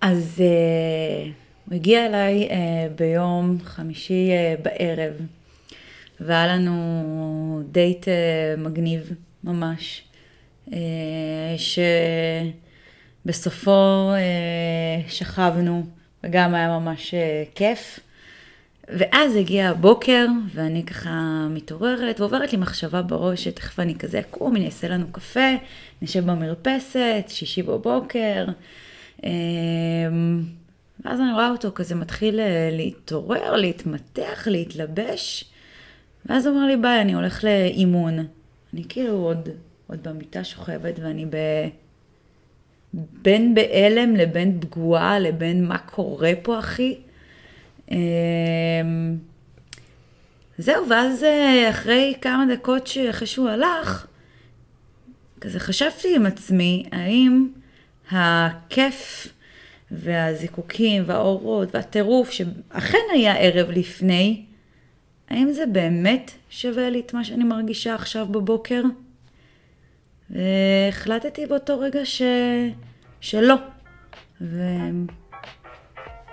אז uh, הוא הגיע אליי uh, ביום חמישי uh, בערב, והיה לנו דייט uh, מגניב ממש, uh, שבסופו uh, שכבנו, וגם היה ממש uh, כיף. ואז הגיע הבוקר, ואני ככה מתעוררת, ועוברת לי מחשבה בראש שתכף אני כזה אקום, אני אעשה לנו קפה, נשב במרפסת, שישי בבוקר. אמ, ואז אני רואה אותו כזה מתחיל אה, להתעורר, להתמתח, להתלבש, ואז הוא אומר לי, ביי, אני הולך לאימון. אני כאילו עוד, עוד במיטה שוכבת, ואני ב... בין בהלם לבין פגועה לבין מה קורה פה, אחי. אמ, זהו, ואז אה, אחרי כמה דקות אחרי שהוא הלך, כזה חשבתי עם עצמי, האם הכיף והזיקוקים והאורות והטירוף שאכן היה ערב לפני, האם זה באמת שווה לי את מה שאני מרגישה עכשיו בבוקר? והחלטתי באותו רגע ש... שלא.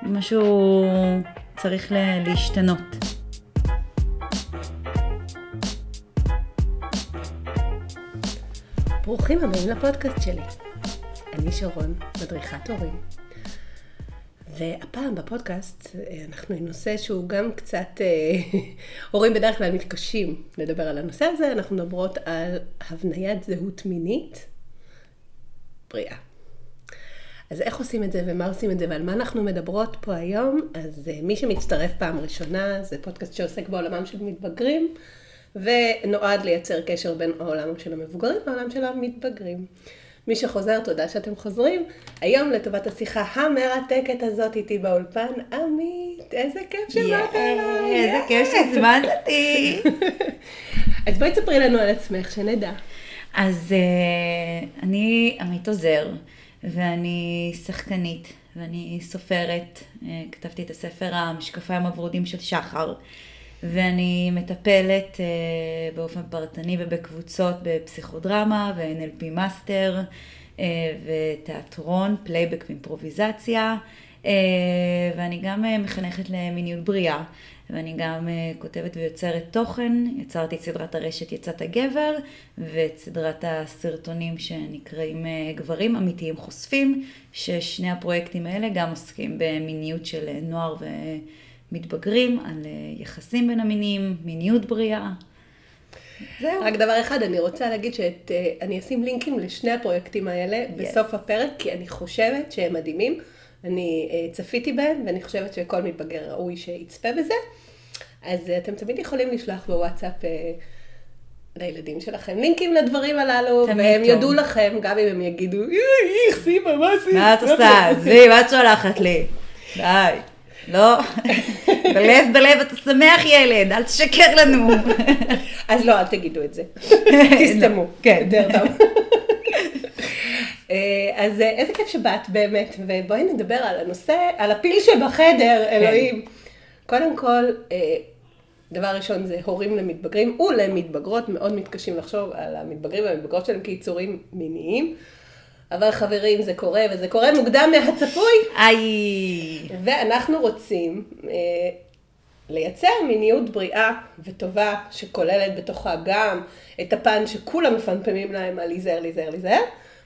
ומשהו צריך להשתנות. ברוכים הבאים לפודקאסט שלי. אני שרון, מדריכת הורים. והפעם בפודקאסט אנחנו עם נושא שהוא גם קצת, אה, הורים בדרך כלל מתקשים לדבר על הנושא הזה, אנחנו מדברות על הבניית זהות מינית בריאה. אז איך עושים את זה ומה עושים את זה ועל מה אנחנו מדברות פה היום? אז אה, מי שמצטרף פעם ראשונה, זה פודקאסט שעוסק בעולמם של מתבגרים, ונועד לייצר קשר בין העולם של המבוגרים לעולם של המתבגרים. מי שחוזר, תודה שאתם חוזרים. היום לטובת השיחה המרתקת הזאת איתי באולפן, עמית, איזה כיף שבאת אליי. איזה כיף שהזמנת אותי. אז בואי תספרי לנו על עצמך, שנדע. אז uh, אני עמית עוזר. ואני שחקנית, ואני סופרת, אה, כתבתי את הספר המשקפיים הוורודים של שחר, ואני מטפלת אה, באופן פרטני ובקבוצות בפסיכודרמה ו- NLP master אה, ותיאטרון, פלייבק ואימפרוביזציה, ואני גם מחנכת למיניות בריאה. ואני גם כותבת ויוצרת תוכן, יצרתי את סדרת הרשת יצאת הגבר, ואת סדרת הסרטונים שנקראים גברים אמיתיים חושפים, ששני הפרויקטים האלה גם עוסקים במיניות של נוער ומתבגרים, על uh, יחסים בין המינים, מיניות בריאה. זהו. רק דבר אחד, אני רוצה להגיד שאני אשים לינקים לשני הפרויקטים האלה yes. בסוף הפרק, כי אני חושבת שהם מדהימים. אני uh, צפיתי בהם, ואני חושבת שכל מתבגר ראוי שיצפה בזה. אז אתם תמיד יכולים לשלוח בוואטסאפ לילדים שלכם לינקים לדברים הללו, והם טוב. יודו לכם, גם אם הם יגידו, איך, סימה, מה עשית? מה את עושה? עזבי, מה את שולחת לי? די. לא, בלב בלב אתה שמח ילד, אל תשקר לנו. אז לא, אל תגידו את זה. תסתמו. לא, כן. אה, אז אה, איזה כיף שבאת באמת, ובואי נדבר על הנושא, על הפיל שבחדר, כן. אלוהים. קודם כל, אה, דבר ראשון זה הורים למתבגרים ולמתבגרות, מאוד מתקשים לחשוב על המתבגרים והמתבגרות שלהם כיצורים מיניים. אבל חברים, זה קורה, וזה קורה מוקדם מהצפוי. איי. ואנחנו רוצים אה, לייצר מיניות בריאה וטובה, שכוללת בתוכה גם את הפן שכולם מפמפמים להם על להיזהר, להיזהר, להיזהר,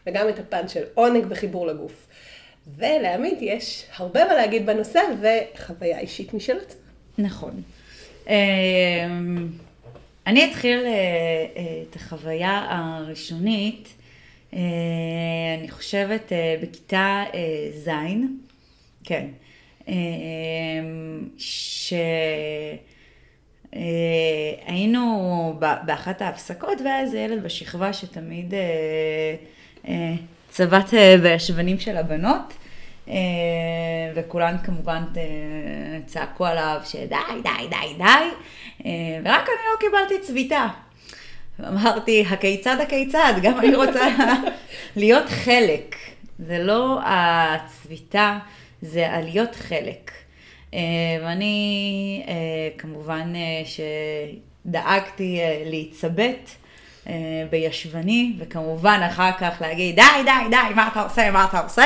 וגם את הפן של עונג וחיבור לגוף. ולעמית יש הרבה מה להגיד בנושא וחוויה אישית משל עצמה. נכון. אמ, אני אתחיל אה, אה, את החוויה הראשונית, אה, אני חושבת בכיתה ז', כן, שהיינו באחת ההפסקות והיה איזה ילד בשכבה שתמיד אה, צבט אה, בישבנים של הבנות, אה, וכולן כמובן צעקו עליו שדי, די, די, די, ורק אני לא קיבלתי צביטה. אמרתי, הכיצד, הכיצד, גם אני רוצה להיות חלק. זה לא הצביטה, זה הלהיות חלק. ואני כמובן שדאגתי להיצבט. בישבני, וכמובן אחר כך להגיד, די, די, די, מה אתה עושה, מה אתה עושה?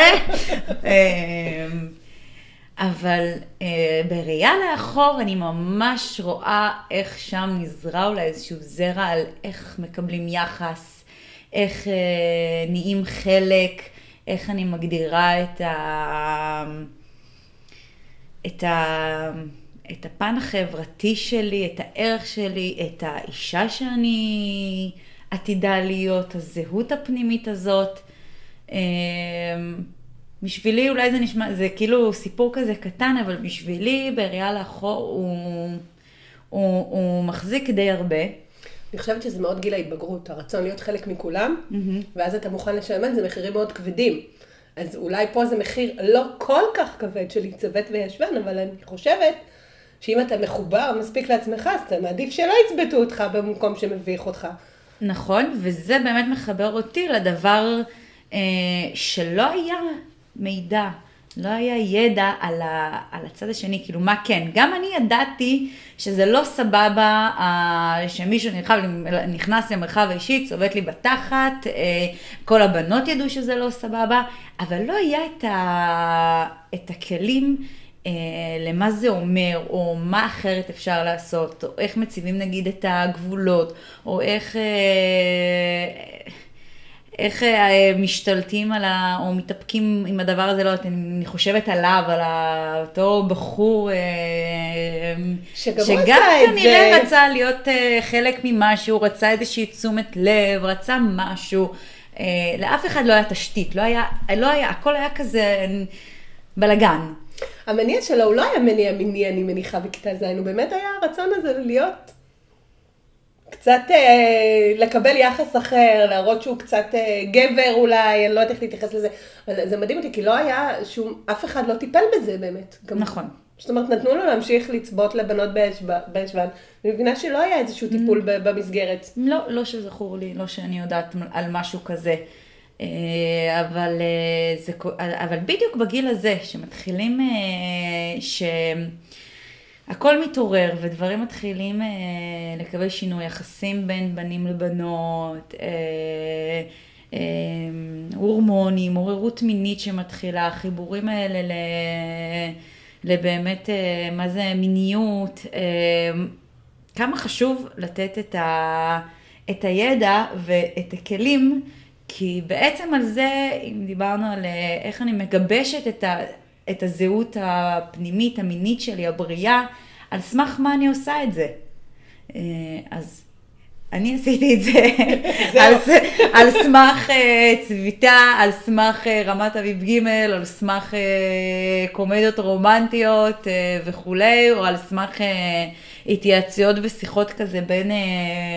אבל אה, בראייה לאחור אני ממש רואה איך שם נזרע אולי איזשהו זרע על איך מקבלים יחס, איך אה, נהיים חלק, איך אני מגדירה את ה... את ה... את הפן החברתי שלי, את הערך שלי, את האישה שאני עתידה להיות, הזהות הפנימית הזאת. אה, בשבילי אולי זה נשמע, זה כאילו סיפור כזה קטן, אבל בשבילי בראייה לאחור הוא, הוא, הוא מחזיק די הרבה. אני חושבת שזה מאוד גיל ההתבגרות, הרצון להיות חלק מכולם, mm-hmm. ואז אתה מוכן לשלם את זה מחירים מאוד כבדים. אז אולי פה זה מחיר לא כל כך כבד של להצוות וישבן, אבל אני חושבת שאם אתה מחובר מספיק לעצמך, אז אתה מעדיף שלא יצבטו אותך במקום שמביך אותך. נכון, וזה באמת מחבר אותי לדבר אה, שלא היה מידע, לא היה ידע על, ה, על הצד השני, כאילו מה כן. גם אני ידעתי שזה לא סבבה אה, שמישהו נרחב, נכנס למרחב האישי, צובט לי בתחת, אה, כל הבנות ידעו שזה לא סבבה, אבל לא היה את, ה, את הכלים. אה, למה זה אומר, או מה אחרת אפשר לעשות, או איך מציבים נגיד את הגבולות, או איך... אה, איך אה, משתלטים על ה... או מתאפקים עם הדבר הזה, לא יודעת, אני חושבת עליו, על אותו בחור, אה, שגם, שגם כנראה זה... רצה להיות אה, חלק ממשהו, רצה איזושהי תשומת לב, רצה משהו. לאף אחד לא היה תשתית, לא היה, לא היה, הכל היה כזה בלאגן. המניע שלו הוא לא היה מניע מיני, אני מניחה, בכיתה ז', הוא באמת היה הרצון הזה להיות קצת אה, לקבל יחס אחר, להראות שהוא קצת אה, גבר אולי, אני לא יודעת איך להתייחס לזה, אבל זה מדהים אותי, כי לא היה שום, אף אחד לא טיפל בזה באמת. גם, נכון. זאת אומרת, נתנו לו להמשיך לצבות לבנות בישבן, אני מבינה שלא היה איזשהו טיפול mm. במסגרת. לא, לא שזכור לי, לא שאני יודעת על משהו כזה. אה, אבל, אה, זה, אבל בדיוק בגיל הזה, שמתחילים, אה, ש... הכל מתעורר ודברים מתחילים אה, לקבל שינוי, יחסים בין בנים לבנות, אה, אה, הורמונים, עוררות מינית שמתחילה, החיבורים האלה ל, לבאמת אה, מה זה מיניות, אה, כמה חשוב לתת את, ה, את הידע ואת הכלים, כי בעצם על זה, אם דיברנו על אה, איך אני מגבשת את ה... את הזהות הפנימית, המינית שלי, הבריאה, על סמך מה אני עושה את זה. אה, אז אני עשיתי את זה על, על סמך uh, צביטה, על סמך uh, רמת אביב ג', על סמך קומדיות רומנטיות וכולי, או על סמך התייעצויות ושיחות כזה בין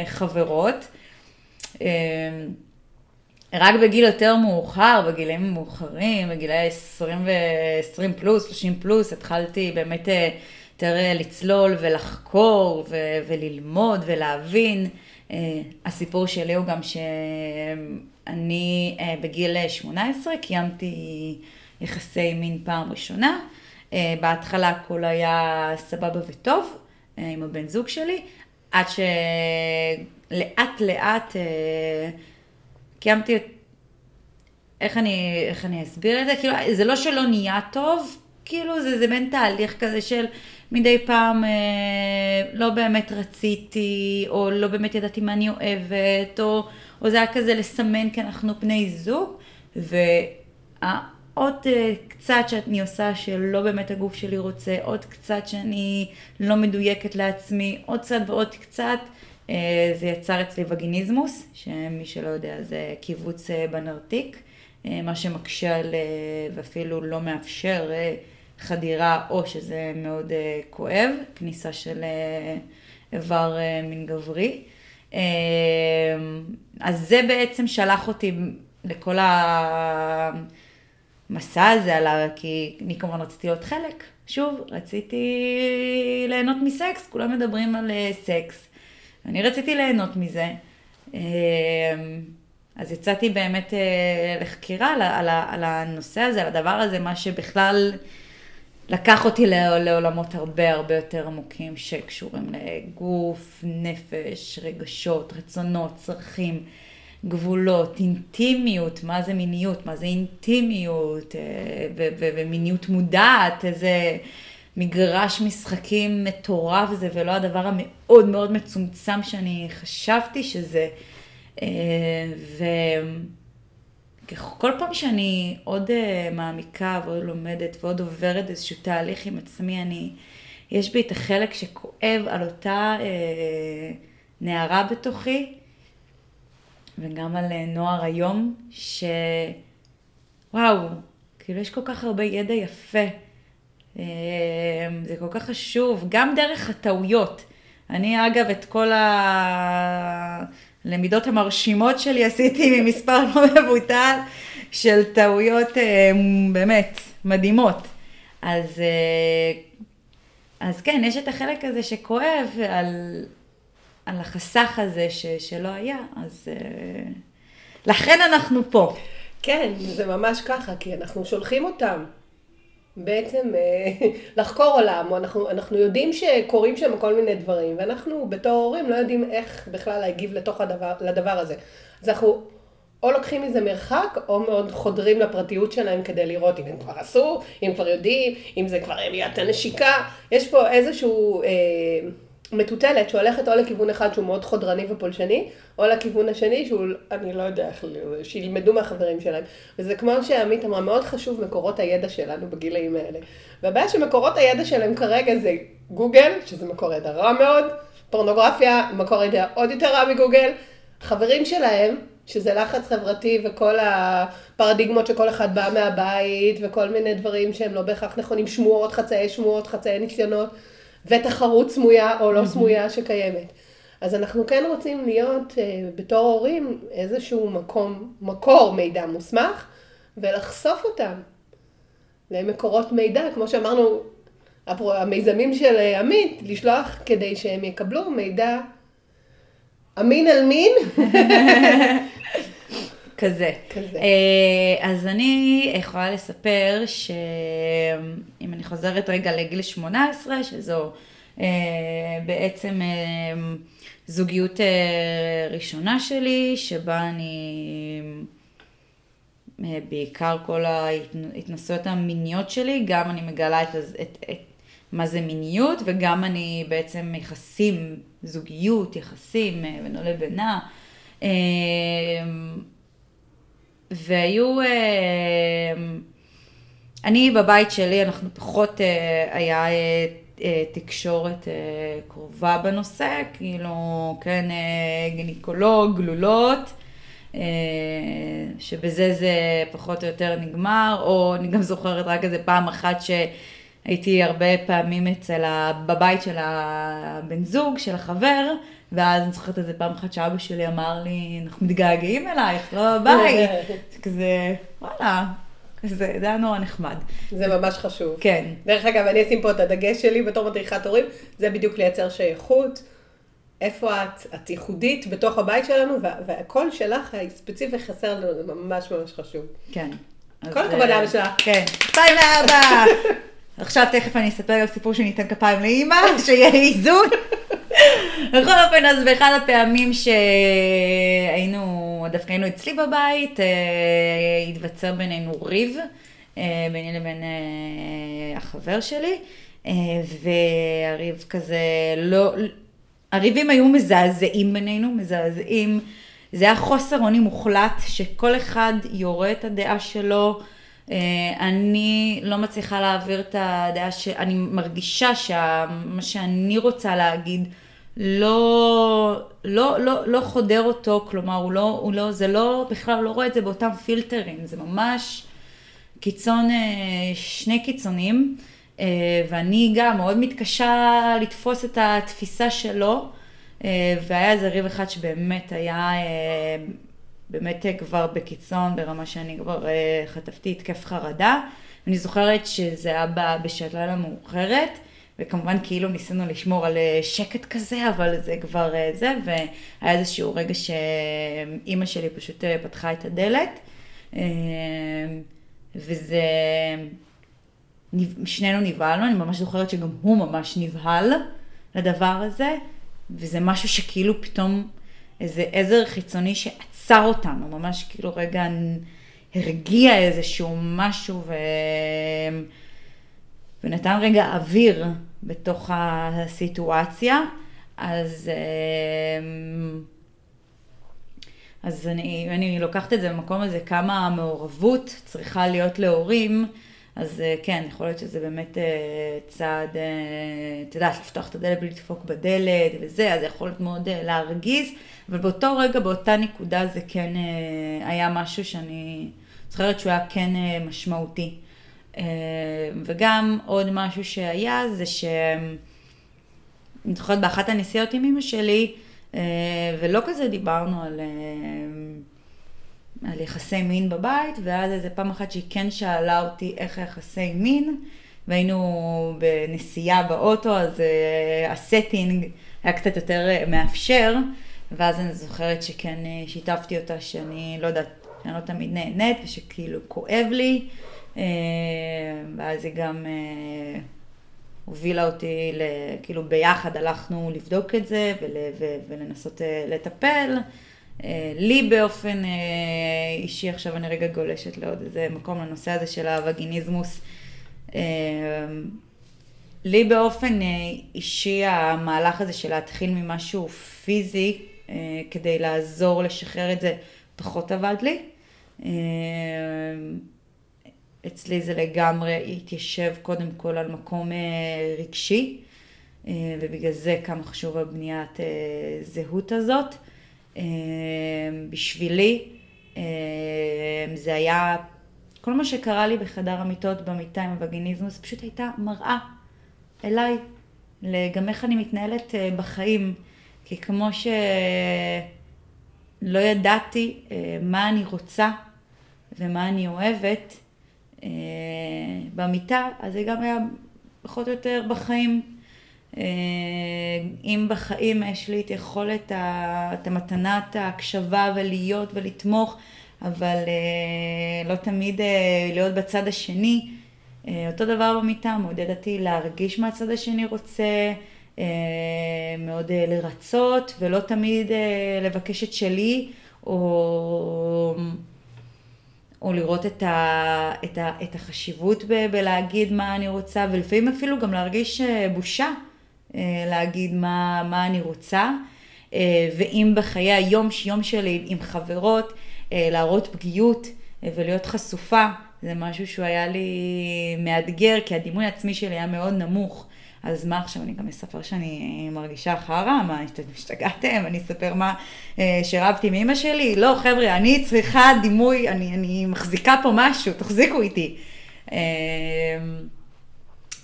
חברות. רק בגיל יותר מאוחר, בגילים מאוחרים, בגילי 20 ו-20 פלוס, 30 פלוס, התחלתי באמת אה, יותר אה, לצלול ולחקור ו- וללמוד ולהבין. אה, הסיפור שלי הוא גם שאני בגיל 18 קיימתי יחסי מין פעם ראשונה. בהתחלה הכל היה סבבה וטוב עם הבן זוג שלי, עד שלאט לאט קיימתי את... איך אני, איך אני אסביר את זה? כאילו, זה לא שלא נהיה טוב, כאילו זה, זה בין תהליך כזה של מדי פעם אה, לא באמת רציתי, או לא באמת ידעתי מה אני אוהבת, או, או זה היה כזה לסמן כי אנחנו בני זוג, ועוד אה, קצת שאני עושה שלא באמת הגוף שלי רוצה, עוד קצת שאני לא מדויקת לעצמי, עוד קצת ועוד קצת. אה, זה יצר אצלי וגיניזמוס, שמי שלא יודע זה קיבוץ אה, בנרתיק, אה, מה שמקשה על, ואפילו לא מאפשר חדירה או שזה מאוד כואב, כניסה של איבר מין גברי. אז זה בעצם שלח אותי לכל המסע הזה, כי אני כמובן רציתי להיות חלק. שוב, רציתי ליהנות מסקס, כולם מדברים על סקס. אני רציתי ליהנות מזה. אמ, אז יצאתי באמת אה, לחקירה על, על, על הנושא הזה, על הדבר הזה, מה שבכלל לקח אותי לעולמות הרבה הרבה יותר עמוקים שקשורים לגוף, נפש, רגשות, רצונות, צרכים, גבולות, אינטימיות, מה זה מיניות, מה זה אינטימיות, אה, ומיניות מודעת, איזה מגרש משחקים מטורף זה, ולא הדבר המאוד מאוד מצומצם שאני חשבתי שזה. אה, ו... כל פעם שאני עוד uh, מעמיקה ועוד לומדת ועוד עוברת איזשהו תהליך עם עצמי, אני, יש בי את החלק שכואב על אותה uh, נערה בתוכי, וגם על נוער היום, שוואו, כאילו יש כל כך הרבה ידע יפה. Uh, זה כל כך חשוב, גם דרך הטעויות. אני אגב את כל. הלמידות המרשימות שלי עשיתי ממספר לא מבוטל של טעויות אה, באמת מדהימות. אז, אה, אז כן, יש את החלק הזה שכואב על, על החסך הזה ש, שלא היה, אז אה, לכן אנחנו פה. כן, זה ממש ככה, כי אנחנו שולחים אותם. בעצם אה, לחקור עולם, אנחנו, אנחנו יודעים שקורים שם כל מיני דברים, ואנחנו בתור הורים לא יודעים איך בכלל להגיב לתוך הדבר, לדבר הזה. אז אנחנו או לוקחים מזה מרחק, או מאוד חודרים לפרטיות שלהם כדי לראות אם הם כבר עשו, אם כבר יודעים, אם זה כבר עליית הנשיקה. יש פה איזשהו... אה, מטוטלת שהולכת או לכיוון אחד שהוא מאוד חודרני ופולשני, או לכיוון השני שהוא, אני לא יודע איך, שילמדו מהחברים שלהם. וזה כמו שעמית אמרה, מאוד חשוב מקורות הידע שלנו בגילאים האלה. והבעיה שמקורות הידע שלהם כרגע זה גוגל, שזה מקור ידע רע מאוד, פורנוגרפיה, מקור ידע עוד יותר רע מגוגל, חברים שלהם, שזה לחץ חברתי וכל הפרדיגמות שכל אחד בא מהבית, וכל מיני דברים שהם לא בהכרח נכונים, שמועות, חצאי שמועות, חצאי ניסיונות. ותחרות סמויה או לא סמויה שקיימת. אז אנחנו כן רוצים להיות uh, בתור הורים איזשהו מקום, מקור מידע מוסמך, ולחשוף אותם למקורות מידע, כמו שאמרנו, המיזמים של אה, עמית, לשלוח כדי שהם יקבלו מידע אמין על מין. כזה. כזה. אה, אז אני יכולה לספר שאם אני חוזרת רגע לגיל 18, שזו אה, בעצם אה, זוגיות ראשונה שלי, שבה אני, בעיקר כל ההתנסויות המיניות שלי, גם אני מגלה את, את, את מה זה מיניות, וגם אני בעצם יחסים, זוגיות, יחסים בינו לבינה. והיו, אה, אני בבית שלי, אנחנו פחות, אה, היה אה, תקשורת קרובה בנושא, כאילו, כן, גינקולוג, גלולות. שבזה זה פחות או יותר נגמר, או אני גם זוכרת רק איזה פעם אחת שהייתי הרבה פעמים אצל, ה... בבית של הבן זוג, של החבר, ואז אני זוכרת איזה פעם אחת שאבא שלי אמר לי, אנחנו מתגעגעים אלייך, לא בבית. כזה, וואלה, זה, זה היה נורא נחמד. זה ממש חשוב. כן. דרך אגב, אני אשים פה את הדגש שלי בתור מדריכת הורים, זה בדיוק לייצר שייכות. איפה את, את ייחודית בתוך הבית שלנו, והקול שלך הספציפי חסר לנו, זה ממש ממש חשוב. כן. כל הכבוד לאבא שלך. כן. שתיים לאבא. עכשיו תכף אני אספר גם סיפור שניתן כפיים לאימא, שיהיה איזון. בכל אופן, אז באחד הפעמים שהיינו, דווקא היינו אצלי בבית, אה, התווצר בינינו ריב, אה, ביני לבין אה, החבר שלי, והריב כזה לא, הריבים היו מזעזעים בינינו, מזעזעים. זה היה חוסר אונים מוחלט, שכל אחד יורה את הדעה שלו. אני לא מצליחה להעביר את הדעה שאני מרגישה שמה שאני רוצה להגיד לא, לא, לא, לא חודר אותו, כלומר, הוא לא, הוא לא, זה לא, בכלל לא רואה את זה באותם פילטרים, זה ממש קיצון, אה, שני קיצונים, אה, ואני גם מאוד מתקשה לתפוס את התפיסה שלו, אה, והיה איזה ריב אחד שבאמת היה, באמת כבר בקיצון, ברמה שאני כבר חטפתי התקף חרדה. אני זוכרת שזה היה בשעת לילה מאוחרת. וכמובן כאילו ניסינו לשמור על אה, שקט כזה, אבל זה כבר אה, זה, והיה איזשהו רגע שאימא שלי פשוט אה, פתחה את הדלת, וזה שנינו נבהלנו, אני ממש זוכרת שגם הוא ממש נבהל לדבר הזה, וזה משהו שכאילו פתאום איזה עזר חיצוני שעצר אותנו, ממש כאילו רגע הרגיע איזשהו משהו ו... ונתן רגע אוויר בתוך הסיטואציה, אז, אמ, אז אני, אני לוקחת את זה במקום הזה, כמה המעורבות צריכה להיות להורים, אז אה, כן, יכול להיות שזה באמת אה, צעד, אה, את יודעת, לפתוח את הדלת בלי לדפוק בדלת וזה, אז זה יכול להיות מאוד להרגיז, אבל באותו רגע, באותה נקודה, זה כן היה משהו שאני זוכרת שהוא היה כן משמעותי. וגם עוד משהו שהיה, זה ש... אני זוכרת באחת הנסיעות עם אמא שלי, ולא כזה דיברנו על... על יחסי מין בבית, ואז איזה פעם אחת שהיא כן שאלה אותי איך היחסי מין, והיינו בנסיעה באוטו, אז הסטינג היה קצת יותר מאפשר, ואז אני זוכרת שכן שיתפתי אותה שאני לא יודעת, שאני לא תמיד נהנית, ושכאילו כואב לי, ואז היא גם uh, הובילה אותי, כאילו ביחד הלכנו לבדוק את זה ול, ולנסות uh, לטפל. אה, לי באופן אה, אישי, עכשיו אני רגע גולשת לעוד איזה מקום לנושא הזה של הווגיניזמוס. אה, לי באופן אישי המהלך הזה של להתחיל ממשהו פיזי כדי לעזור לשחרר את זה פחות עבד לי. אצלי זה לגמרי התיישב קודם כל על מקום רגשי ובגלל זה כמה חשוב הבניית זהות הזאת. בשבילי זה היה, כל מה שקרה לי בחדר המיטות במיטה עם הווגיניזמוס פשוט הייתה מראה אליי, גם איך אני מתנהלת אה, בחיים. כי כמו שלא ידעתי אה, מה אני רוצה ומה אני אוהבת אה, במיטה, אז זה גם היה פחות או יותר בחיים. אה, אם בחיים יש לי את יכולת, את המתנת ההקשבה ולהיות ולתמוך, אבל אה, לא תמיד להיות בצד השני. אותו דבר במיטה, מעודד אותי להרגיש מה הצד השני רוצה, מאוד לרצות, ולא תמיד לבקש את שלי, או, או לראות את, ה, את, ה, את החשיבות ב, בלהגיד מה אני רוצה, ולפעמים אפילו גם להרגיש בושה. אה, להגיד מה, מה אני רוצה, אה, ואם בחיי היום יום שלי עם חברות, אה, להראות פגיעות ולהיות חשופה, זה משהו שהוא היה לי מאתגר, כי הדימוי העצמי שלי היה מאוד נמוך. אז מה עכשיו, אני גם אספר שאני מרגישה חרא, מה, השתגעתם? אני אספר מה שרבתי מאמא שלי? לא, חבר'ה, אני צריכה דימוי, אני, אני מחזיקה פה משהו, תחזיקו איתי.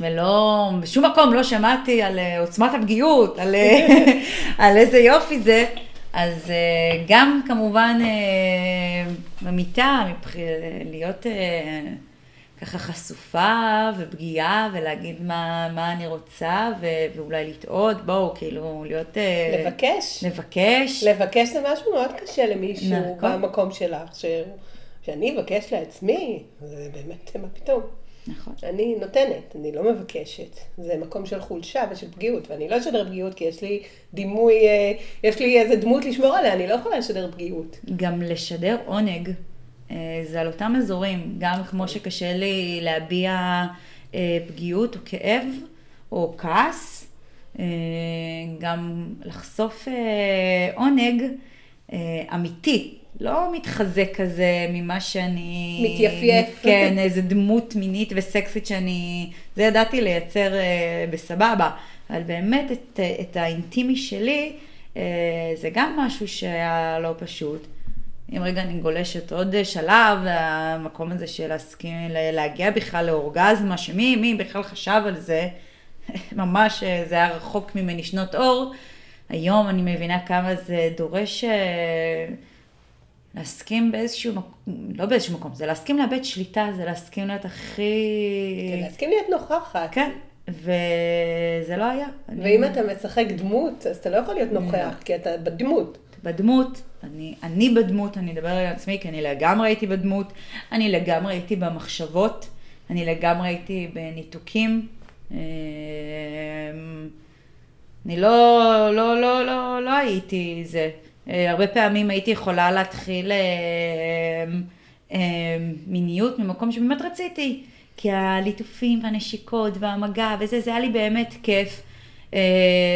ולא, בשום מקום לא שמעתי על אה, עוצמת הפגיעות, על, אה, על איזה יופי זה. אז אה, גם כמובן במיטה, להיות ככה חשופה ופגיעה ולהגיד מה, מה אני רוצה ו, ואולי לטעות, בואו כאילו להיות... לבקש. לבקש. לבקש זה משהו מאוד קשה למישהו נכון. במקום שלך, ש, שאני אבקש לעצמי, זה באמת, מה פתאום. נכון. אני נותנת, אני לא מבקשת. זה מקום של חולשה ושל פגיעות, ואני לא אשדר פגיעות כי יש לי דימוי, אה, יש לי איזה דמות לשמור עליה, אני לא יכולה לשדר פגיעות. גם לשדר עונג, אה, זה על אותם אזורים, גם כמו שקשה לי להביע אה, פגיעות או כאב או כעס, גם לחשוף עונג אמיתי. לא מתחזק כזה ממה שאני... מתייפייף. כן, איזה דמות מינית וסקסית שאני... זה ידעתי לייצר אה, בסבבה. אבל באמת את, את האינטימי שלי, אה, זה גם משהו שהיה לא פשוט. אם רגע אני גולשת עוד שלב, המקום הזה של להסכים, להגיע בכלל לאורגזמה, שמי מי בכלל חשב על זה, ממש אה, זה היה רחוק ממני שנות אור. היום אני מבינה כמה זה דורש... אה, להסכים באיזשהו מקום, לא באיזשהו מקום, זה להסכים לאבד שליטה, זה להסכים להיות הכי... כן, להסכים להיות נוכחת. כן, וזה לא היה. ואם אני... אתה משחק דמות, אז אתה לא יכול להיות נוכח, לא. כי אתה בדמות. בדמות, אני, אני בדמות, אני אדבר על עצמי, כי אני לגמרי הייתי בדמות, אני לגמרי הייתי במחשבות, אני לגמרי הייתי בניתוקים. אה, אני לא, לא, לא, לא, לא הייתי זה. אה, הרבה פעמים הייתי יכולה להתחיל מיניות ממקום שבאמת רציתי. כי הליטופים והנשיקות והמגע וזה, זה היה לי באמת כיף.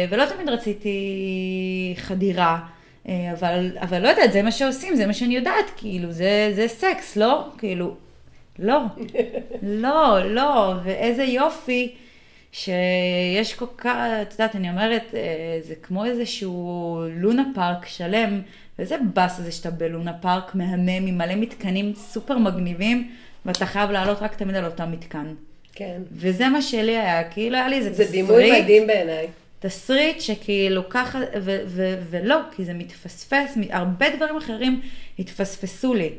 ולא תמיד רציתי חדירה. אה, אבל, אבל לא יודעת, זה מה שעושים, זה מה שאני יודעת, כאילו, זה, זה סקס, לא? כאילו, לא, לא, לא, ואיזה יופי שיש כל כך, את יודעת, אני אומרת, אה, זה כמו איזשהו לונה פארק שלם, ואיזה באס זה שאתה בלונה פארק מהמם עם מלא מתקנים סופר מגניבים, ואתה חייב לעלות רק תמיד על אותם מתקן. כן. וזה מה שלי היה, כאילו היה לי איזה תסריט. זה דימוי מדהים בעיניי. תסריט שכאילו ככה, ו- ו- ולא, כי זה מתפספס, הרבה דברים אחרים התפספסו לי.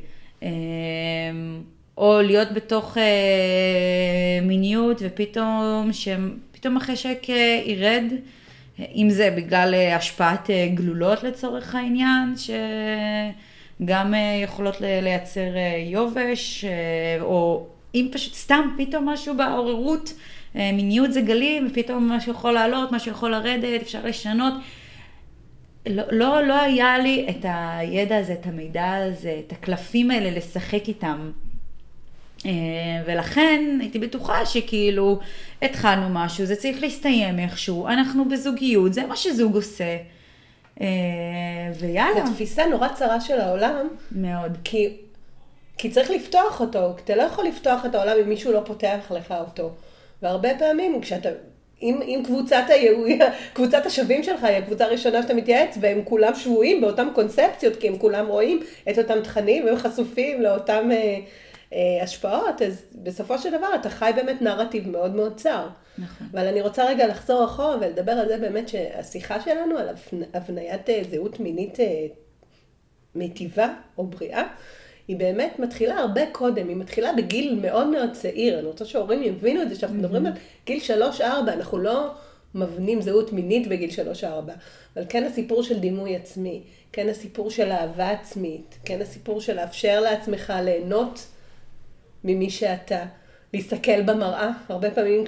אמ, או להיות בתוך אה, מיניות ופתאום, פתאום החשק אה, ירד, אם זה בגלל אה, השפעת גלולות לצורך העניין, שגם יכולות לייצר יובש, או אם פשוט סתם פתאום משהו בעוררות. אה, מיניות זה גלים, ופתאום משהו יכול לעלות, משהו יכול לרדת, אפשר לשנות. לא, לא, לא היה לי את הידע הזה, את המידע הזה, את הקלפים האלה לשחק איתם. אה, ולכן הייתי בטוחה שכאילו התחלנו משהו, זה צריך להסתיים איכשהו, אנחנו בזוגיות, זה מה שזוג עושה. אה, ויאללה. זו תפיסה נורא צרה של העולם. מאוד. כי, כי צריך לפתוח אותו, אתה לא יכול לפתוח את העולם אם מישהו לא פותח לך אותו. והרבה פעמים כשאתה, אם, אם קבוצת, היהוי, קבוצת השווים שלך היא הקבוצה הראשונה שאתה מתייעץ, והם כולם שבויים באותן קונספציות, כי הם כולם רואים את אותם תכנים והם חשופים לאותן אה, אה, השפעות, אז בסופו של דבר אתה חי באמת נרטיב מאוד מאוד צר. נכון. אבל אני רוצה רגע לחזור אחורה ולדבר על זה באמת שהשיחה שלנו על הבניית אה, זהות מינית אה, מיטיבה או בריאה, היא באמת מתחילה הרבה קודם, היא מתחילה בגיל מאוד מאוד צעיר. אני רוצה שההורים יבינו את זה, שאנחנו מדברים על גיל 3-4, אנחנו לא מבנים זהות מינית בגיל 3-4, אבל כן הסיפור של דימוי עצמי, כן הסיפור של אהבה עצמית, כן הסיפור של לאפשר לעצמך ליהנות ממי שאתה. להסתכל במראה, הרבה פעמים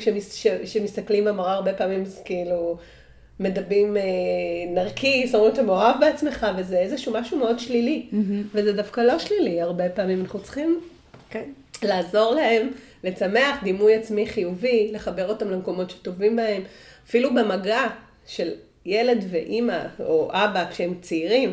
כשמסתכלים במראה, הרבה פעמים זה כאילו מדבים אה, נרקיס, אומרים אתה מאוהב בעצמך, וזה איזשהו משהו מאוד שלילי. Mm-hmm. וזה דווקא לא שלילי, הרבה פעמים אנחנו צריכים okay. כן. לעזור להם לצמח דימוי עצמי חיובי, לחבר אותם למקומות שטובים בהם, אפילו במגע של ילד ואימא או אבא כשהם צעירים,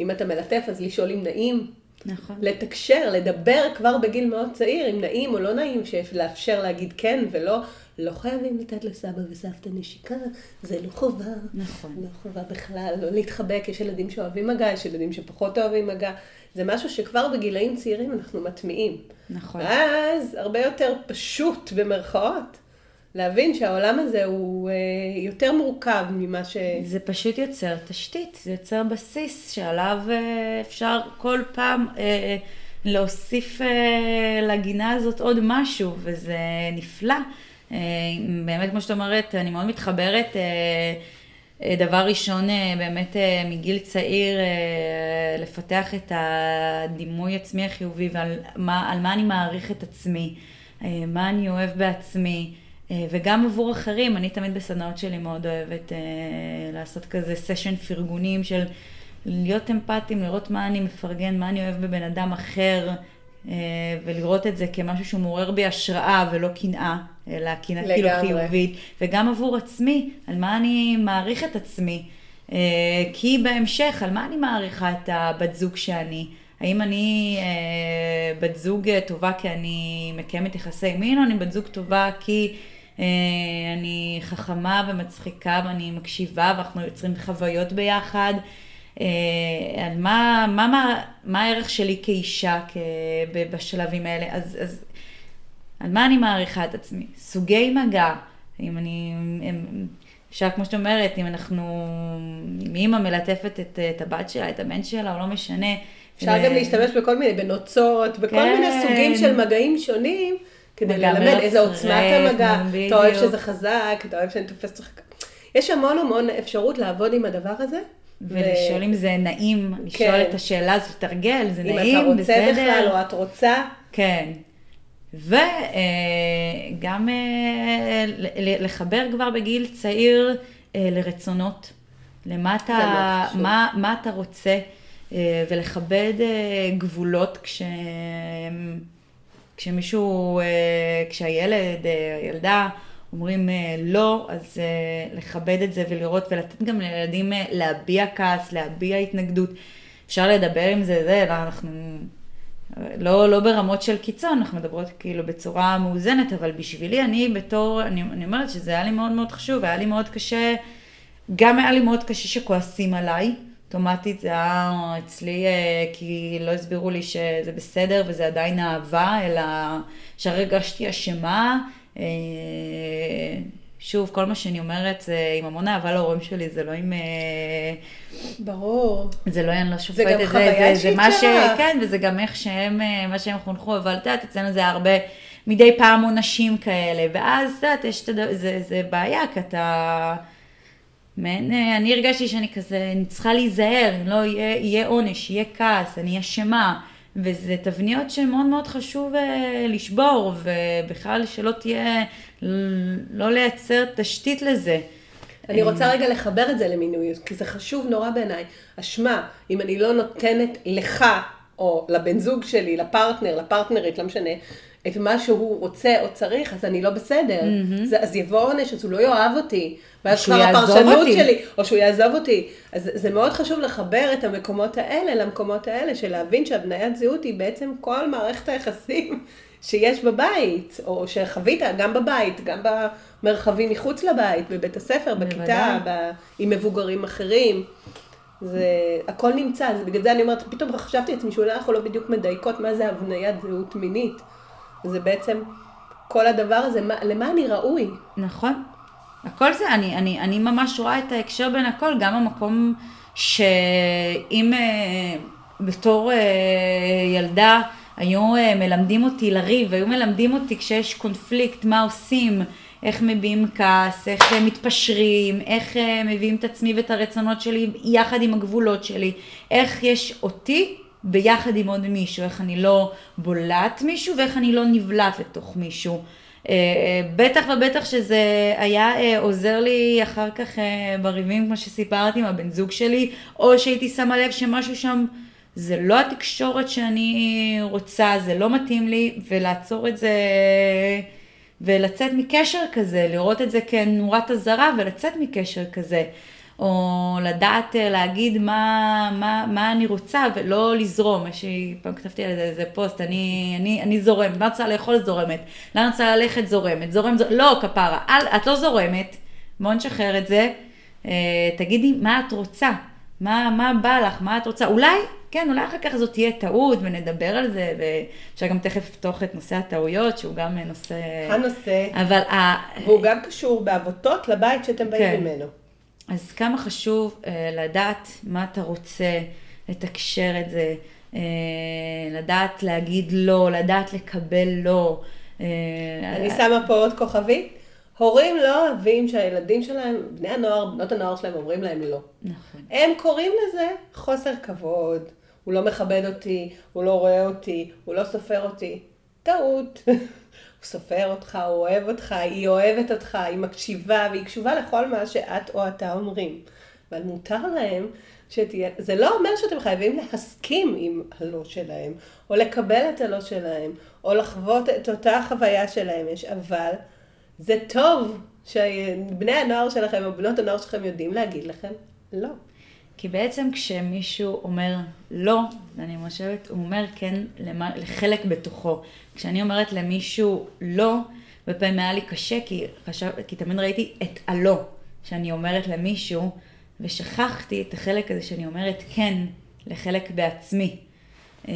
אם אתה מלטף אז לשאול אם נעים. נכון. לתקשר, לדבר כבר בגיל מאוד צעיר, אם נעים או לא נעים, לאפשר להגיד כן ולא. לא חייבים לתת לסבא וסבתא נשיקה, זה לא חובה. נכון. לא חובה בכלל, לא להתחבק, יש ילדים שאוהבים מגע, יש ילדים שפחות אוהבים מגע. זה משהו שכבר בגילאים צעירים אנחנו מטמיעים. נכון. ואז הרבה יותר פשוט, במרכאות, להבין שהעולם הזה הוא אה, יותר מורכב ממה ש... זה פשוט יוצר תשתית, זה יוצר בסיס שעליו אה, אפשר כל פעם אה, להוסיף לגינה הזאת עוד משהו, וזה נפלא. באמת, כמו שאת אומרת, אני מאוד מתחברת. דבר ראשון, באמת מגיל צעיר, לפתח את הדימוי עצמי החיובי ועל מה, מה אני מעריך את עצמי, מה אני אוהב בעצמי, וגם עבור אחרים. אני תמיד בסדנאות שלי מאוד אוהבת לעשות כזה סשן פרגונים של להיות אמפתיים, לראות מה אני מפרגן, מה אני אוהב בבן אדם אחר. ולראות את זה כמשהו שהוא מעורר בי השראה ולא קנאה. אלא קנאה כאילו חיובית, וגם עבור עצמי, על מה אני מעריך את עצמי. אה, כי בהמשך, על מה אני מעריכה את הבת זוג שאני? האם אני אה, בת זוג טובה כי אני מקיימת יחסי מין, או אני בת זוג טובה כי אה, אני חכמה ומצחיקה ואני מקשיבה ואנחנו יוצרים חוויות ביחד? אה, על מה, מה, מה, מה הערך שלי כאישה בשלבים האלה? אז, אז על מה אני מעריכה את עצמי? סוגי מגע, אם אני, הם, אפשר כמו שאת אומרת, אם אנחנו, אם אימא מלטפת את, את הבת שלה, את הבן שלה, או לא משנה. אפשר ו... גם להשתמש בכל מיני, בנוצות, בכל כן. מיני סוגים של מגעים שונים, כדי ללמד איזה עוצמת המגע, אתה אוהב שזה חזק, אתה אוהב שאני תופסת אותך. יש המון המון אפשרות לעבוד עם הדבר הזה. ולשאול. אם זה נעים, לשאול כן. את השאלה הזאת, לתרגל, זה נעים, בסדר. אם אתה רוצה בכלל, או את רוצה. כן. וגם לחבר כבר בגיל צעיר לרצונות, למה אתה, מה, מה אתה רוצה, ולכבד גבולות כש... כשמישהו, כשהילד, הילדה, אומרים לא, אז לכבד את זה ולראות ולתת גם לילדים להביע כעס, להביע התנגדות. אפשר לדבר עם זה, זה, אנחנו לא, לא ברמות של קיצון, אנחנו מדברות כאילו בצורה מאוזנת, אבל בשבילי, אני בתור, אני, אני אומרת שזה היה לי מאוד מאוד חשוב, היה לי מאוד קשה, גם היה לי מאוד קשה שכועסים עליי, אוטומטית זה היה אצלי, אה, כי לא הסבירו לי שזה בסדר וזה עדיין אהבה, אלא שהרגשתי אשמה. אה, שוב, כל מה שאני אומרת זה עם המון אהבה להורים שלי, זה לא עם... אה, ברור. זה לא, אני לא שופטת את זה, זה, זה, זה מה ש... כן, וזה גם איך שהם, מה שהם חונכו, אבל את יודעת, אצלנו זה הרבה, מדי פעם עונשים כאלה, ואז, את יודעת. זה, זה בעיה, כי אתה... מעין, אה, אני הרגשתי שאני כזה, אני צריכה להיזהר, לא יהיה, יהיה עונש, יהיה כעס, אני אשמה. וזה תבניות שמאוד מאוד חשוב uh, לשבור, ובכלל שלא תהיה, לא לייצר תשתית לזה. אני רוצה רגע לחבר את זה למינוי, כי זה חשוב נורא בעיניי. אשמה, אם אני לא נותנת לך, או לבן זוג שלי, לפרטנר, לפרטנרית, לא משנה, את מה שהוא רוצה או צריך, אז אני לא בסדר. Mm-hmm. זה, אז יבוא עונש, אז הוא לא יאהב אותי. ואז כבר הפרשנות שלי, או שהוא יעזוב אותי. אז זה מאוד חשוב לחבר את המקומות האלה למקומות האלה, של להבין שהבניית זהות היא בעצם כל מערכת היחסים שיש בבית, או שחווית גם בבית, גם במרחבים מחוץ לבית, בבית הספר, בכיתה, ב... עם מבוגרים אחרים. זה, הכל נמצא, זה בגלל זה אני אומרת, פתאום חשבתי לעצמי שאולי אנחנו לא בדיוק מדייקות מה זה הבניית זהות מינית. זה בעצם כל הדבר הזה, מה, למה אני ראוי. נכון. הכל זה, אני, אני, אני ממש רואה את ההקשר בין הכל, גם המקום שאם אה, בתור אה, ילדה היו אה, מלמדים אותי לריב, היו מלמדים אותי כשיש קונפליקט, מה עושים, איך מביעים כעס, איך מתפשרים, איך מביאים את עצמי ואת הרצונות שלי יחד עם הגבולות שלי, איך יש אותי ביחד עם עוד מישהו, איך אני לא בולעת מישהו ואיך אני לא נבלעת לתוך מישהו. אה, אה, בטח ובטח שזה היה אה, עוזר לי אחר כך בריבים, כמו שסיפרתי, עם הבן זוג שלי, או שהייתי שמה לב שמשהו שם, זה לא התקשורת שאני רוצה, זה לא מתאים לי, ולעצור את זה ולצאת מקשר כזה, לראות את זה כנורת אזהרה ולצאת מקשר כזה. או לדעת אה, להגיד מה, מה, מה אני רוצה ולא לזרום. יש לי, פעם כתבתי על איזה פוסט, אני, אני, אני זורמת, מה רוצה לאכול? זורמת, לאן רוצה ללכת? זורמת, זורם, זורם, לא כפרה, אל, את לא זורמת, בואו נשחרר את זה, אה, תגידי מה את רוצה, מה, מה בא לך, מה את רוצה, אולי, כן, אולי אחר כך זאת תהיה טעות ונדבר על זה, ואפשר גם תכף לפתוח את נושא הטעויות, שהוא גם נושא... הנושא. אבל... והוא גם קשור בעבותות לבית שאתם באים כן. ממנו. אז כמה חשוב אה, לדעת מה אתה רוצה, לתקשר את זה, אה, לדעת להגיד לא, לדעת לקבל לא. אה, אני שמה פה עוד כוכבית. הורים לא אוהבים שהילדים שלהם, בני הנוער, בנות הנוער שלהם אומרים להם לא. נכון. הם קוראים לזה חוסר כבוד, הוא לא מכבד אותי, הוא לא רואה אותי, הוא לא סופר אותי. טעות. סופר אותך, הוא אוהב אותך, היא אוהבת אותך, היא מקשיבה והיא קשובה לכל מה שאת או אתה אומרים. אבל מותר להם שתהיה, זה לא אומר שאתם חייבים להסכים עם הלא שלהם, או לקבל את הלא שלהם, או לחוות את אותה חוויה שלהם יש, אבל זה טוב שבני הנוער שלכם או בנות הנוער שלכם יודעים להגיד לכם לא. כי בעצם כשמישהו אומר לא, ואני חושבת, הוא אומר כן לחלק בתוכו. כשאני אומרת למישהו לא, הרבה פעמים היה לי קשה, כי, חשב, כי תמיד ראיתי את הלא שאני אומרת למישהו, ושכחתי את החלק הזה שאני אומרת כן לחלק בעצמי. אמ,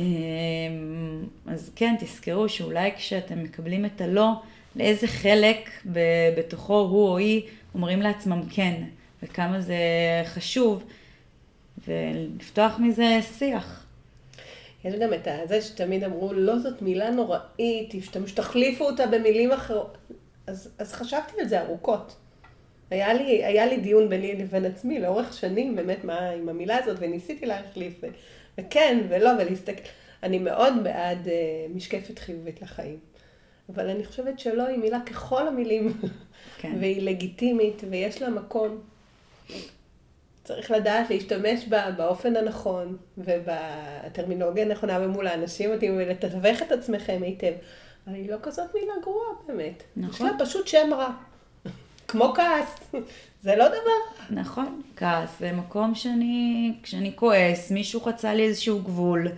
אז כן, תזכרו שאולי כשאתם מקבלים את הלא, לאיזה חלק בתוכו הוא או היא אומרים לעצמם כן, וכמה זה חשוב. ולפתוח מזה שיח. יש גם את זה שתמיד אמרו, לא זאת מילה נוראית, תחליפו אותה במילים אחרות. אז, אז חשבתי על זה ארוכות. היה לי, היה לי דיון ביני לבין עצמי לאורך שנים, באמת, מה עם המילה הזאת, וניסיתי להחליף, וכן ולא, ולהסתכל. אני מאוד בעד uh, משקפת חיובית לחיים. אבל אני חושבת שלא היא מילה ככל המילים, כן. והיא לגיטימית, ויש לה מקום. צריך לדעת להשתמש בה באופן הנכון, ובטרמינולוגיה הנכונה ומול האנשים מתאימים, ולתווך את עצמכם היטב. אבל היא לא כזאת מילה גרועה באמת. נכון. יש לה פשוט שם רע. כמו כעס. זה לא דבר. נכון, כעס זה מקום שאני, כשאני כועס, מישהו חצה לי איזשהו גבול,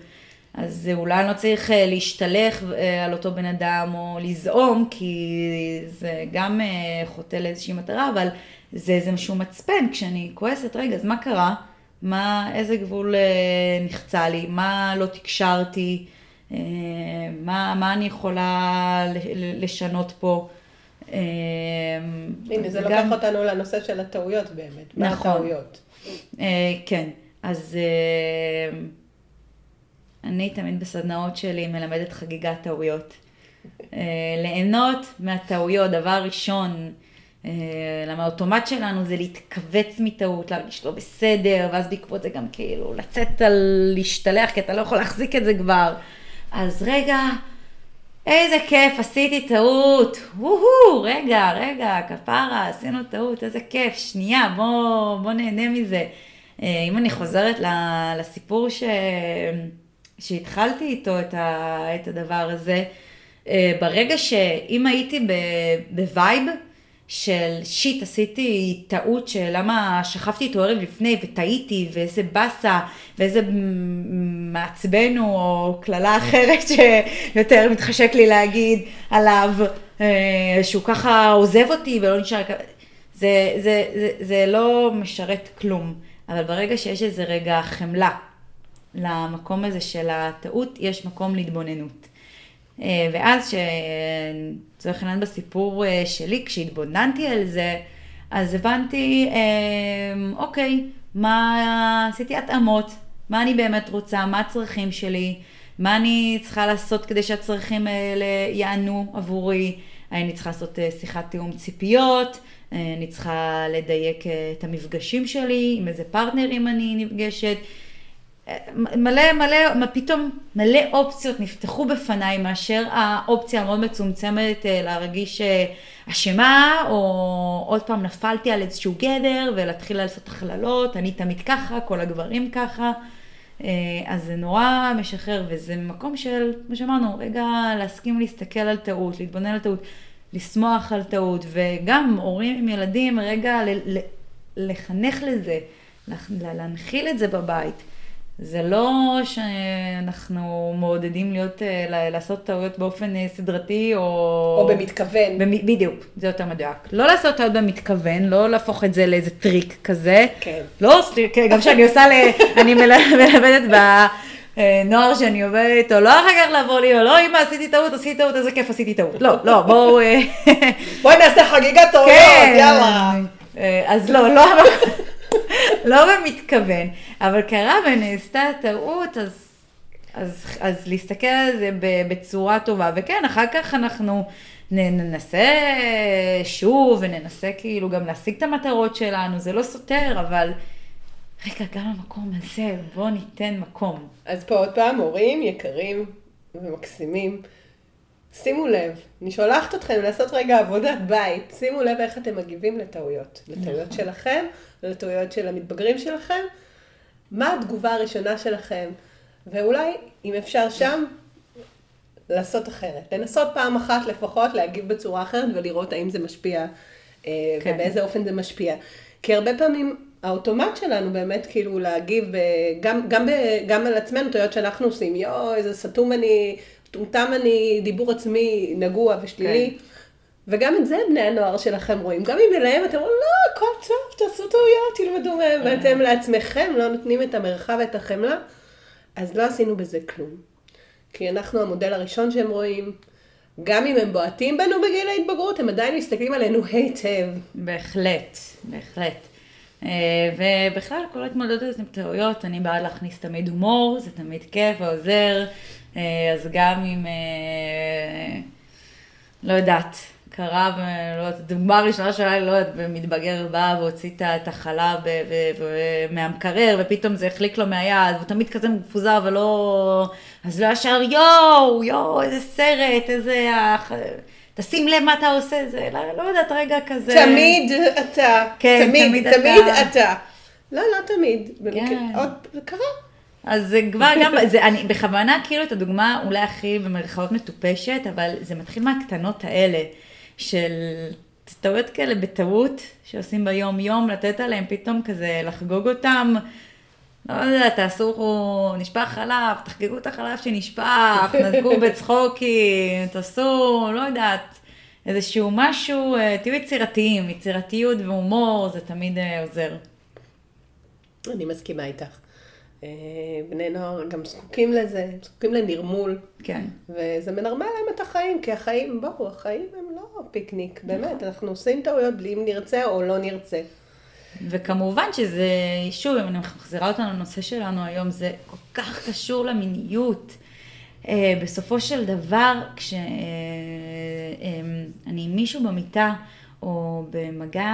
אז אולי אני לא צריך אה, להשתלך אה, על אותו בן אדם או לזעום, כי זה גם אה, חוטא לאיזושהי מטרה, אבל זה איזה משהו מצפן, כשאני כועסת, רגע, אז מה קרה? מה, איזה גבול נחצה לי? מה לא תקשרתי? מה, מה אני יכולה לשנות פה? הנה, זה לוקח אותנו לנושא של הטעויות באמת. נכון. מה הטעויות? כן, אז... אני תמיד בסדנאות שלי מלמדת חגיגת טעויות. אה, ליהנות מהטעויות, דבר ראשון, אה, למה האוטומט שלנו זה להתכווץ מטעות, להרגיש לא בסדר, ואז בעקבות זה גם כאילו לצאת על להשתלח, כי אתה לא יכול להחזיק את זה כבר. אז רגע, איזה כיף, עשיתי טעות, וואו, רגע, רגע, כפרה, עשינו טעות, איזה כיף, שנייה, בוא, בוא נהנה מזה. אה, אם אני חוזרת לסיפור ש... שהתחלתי איתו את, ה, את הדבר הזה, אה, ברגע שאם הייתי ב vibe של shit, עשיתי טעות של למה שכבתי איתו ערב לפני וטעיתי ואיזה באסה ואיזה מעצבן או קללה אחרת שיותר מתחשק לי להגיד עליו, אה, שהוא ככה עוזב אותי ולא נשאר, זה, זה, זה, זה לא משרת כלום, אבל ברגע שיש איזה רגע חמלה למקום הזה של הטעות, יש מקום להתבוננות. אה, ואז שלצורך העניין בסיפור אה, שלי, כשהתבוננתי על זה, אז הבנתי, אה, אוקיי, מה, עשיתי התאמות, מה אני באמת רוצה, מה הצרכים שלי, מה אני צריכה לעשות כדי שהצרכים האלה יענו עבורי, אני צריכה לעשות שיחת תיאום ציפיות, אני צריכה לדייק את המפגשים שלי, עם איזה פרטנרים אני נפגשת. מלא מלא, פתאום מלא אופציות נפתחו בפניי מאשר האופציה המאוד מצומצמת אה, להרגיש אה, אשמה, או עוד פעם נפלתי על איזשהו גדר ולהתחיל לעשות הכללות, אני תמיד ככה, כל הגברים ככה. אה, אז זה נורא משחרר, וזה מקום של, כמו שאמרנו, רגע להסכים להסתכל על טעות, להתבונן על טעות, לשמוח על טעות, וגם הורים עם ילדים, רגע לחנך לזה, להנחיל את זה בבית. זה לא שאנחנו מעודדים להיות, אה, לעשות טעויות באופן אה, סדרתי או... או במתכוון. במ... בדיוק, זה יותר מדויק. לא לעשות טעויות במתכוון, לא להפוך את זה לאיזה טריק כזה. כן. לא, כן, גם כשאני עושה, ל... אני מלמדת בנוער אה, שאני עובדת איתו, לא אחר כך לבוא לי, לא אמא עשיתי טעות, עשיתי טעות, איזה כיף עשיתי טעות. לא, לא, בואו... בואי נעשה חגיגת טעויות, כן. יאללה. אז לא, לא. לא במתכוון, אבל קרה ונעשתה טעות, אז, אז, אז להסתכל על זה בצורה טובה, וכן, אחר כך אנחנו ננסה שוב, וננסה כאילו גם להשיג את המטרות שלנו, זה לא סותר, אבל רגע, גם המקום הזה, בואו ניתן מקום. אז פה עוד פעם, הורים יקרים ומקסימים. שימו לב, אני שולחת אתכם לעשות רגע עבודת בית, שימו לב איך אתם מגיבים לטעויות. לטעויות נכון. שלכם, לטעויות של המתבגרים שלכם. מה התגובה הראשונה שלכם? ואולי, אם אפשר שם, לעשות אחרת. לנסות פעם אחת לפחות להגיב בצורה אחרת ולראות האם זה משפיע אה, כן. ובאיזה אופן זה משפיע. כי הרבה פעמים האוטומט שלנו באמת כאילו להגיב, גם, גם, גם על עצמנו, טעויות שאנחנו עושים, יואו, איזה סתום אני, מטומטם אני, דיבור עצמי נגוע ושלילי. כן. וגם את זה בני הנוער שלכם רואים. גם אם אליהם אתם אומרים, לא, הכל טוב, תעשו טעויות, תלמדו מהם, כן. ואתם לעצמכם לא נותנים את המרחב ואת החמלה, אז לא עשינו בזה כלום. כי אנחנו המודל הראשון שהם רואים, גם אם הם בועטים בנו בגיל ההתבגרות, הם עדיין מסתכלים עלינו היטב. בהחלט, בהחלט. אה, ובכלל, כל ההתמודדות עם טעויות, אני בעד להכניס תמיד הומור, זה תמיד כיף ועוזר. אה, אז גם אם, אה, לא יודעת, קרה, ולא יודעת, הדוגמה הראשונה שלה, לא יודעת, מתבגר בא והוציא את החלב מהמקרר, ופתאום זה החליק לו מהיד, והוא תמיד כזה מפוזר ולא... אז לא ישר יואו, יואו, איזה סרט, איזה... תשים לב מה אתה עושה, זה לא, לא יודעת, רגע כזה... תמיד אתה. כן, תמיד, תמיד תמיד אתה. אתה. לא, לא תמיד. כן. עוד, קרה. אז זה כבר גם, זה, אני בכוונה כאילו את הדוגמה אולי הכי במרכאות מטופשת, אבל זה מתחיל מהקטנות האלה, של טעויות כאלה בטעות, שעושים ביום יום, לתת עליהם פתאום כזה לחגוג אותם. לא יודעת, תעשו, נשפך חלב, תחגגו את החלב שנשפך, נזקו בצחוקים, תעשו, לא יודעת, איזשהו משהו, אה, תהיו יצירתיים, יצירתיות והומור, זה תמיד אה, עוזר. אני מסכימה איתך. אה, בני נוער גם זקוקים לזה, זקוקים לנרמול, כן. וזה מנרמל להם את החיים, כי החיים, בואו, החיים הם לא פיקניק, באמת, אנחנו עושים טעויות בלי אם נרצה או לא נרצה. וכמובן שזה, שוב, אם אני מחזירה אותנו לנושא שלנו היום, זה כל כך קשור למיניות. אה, בסופו של דבר, כשאני עם מישהו במיטה, או במגע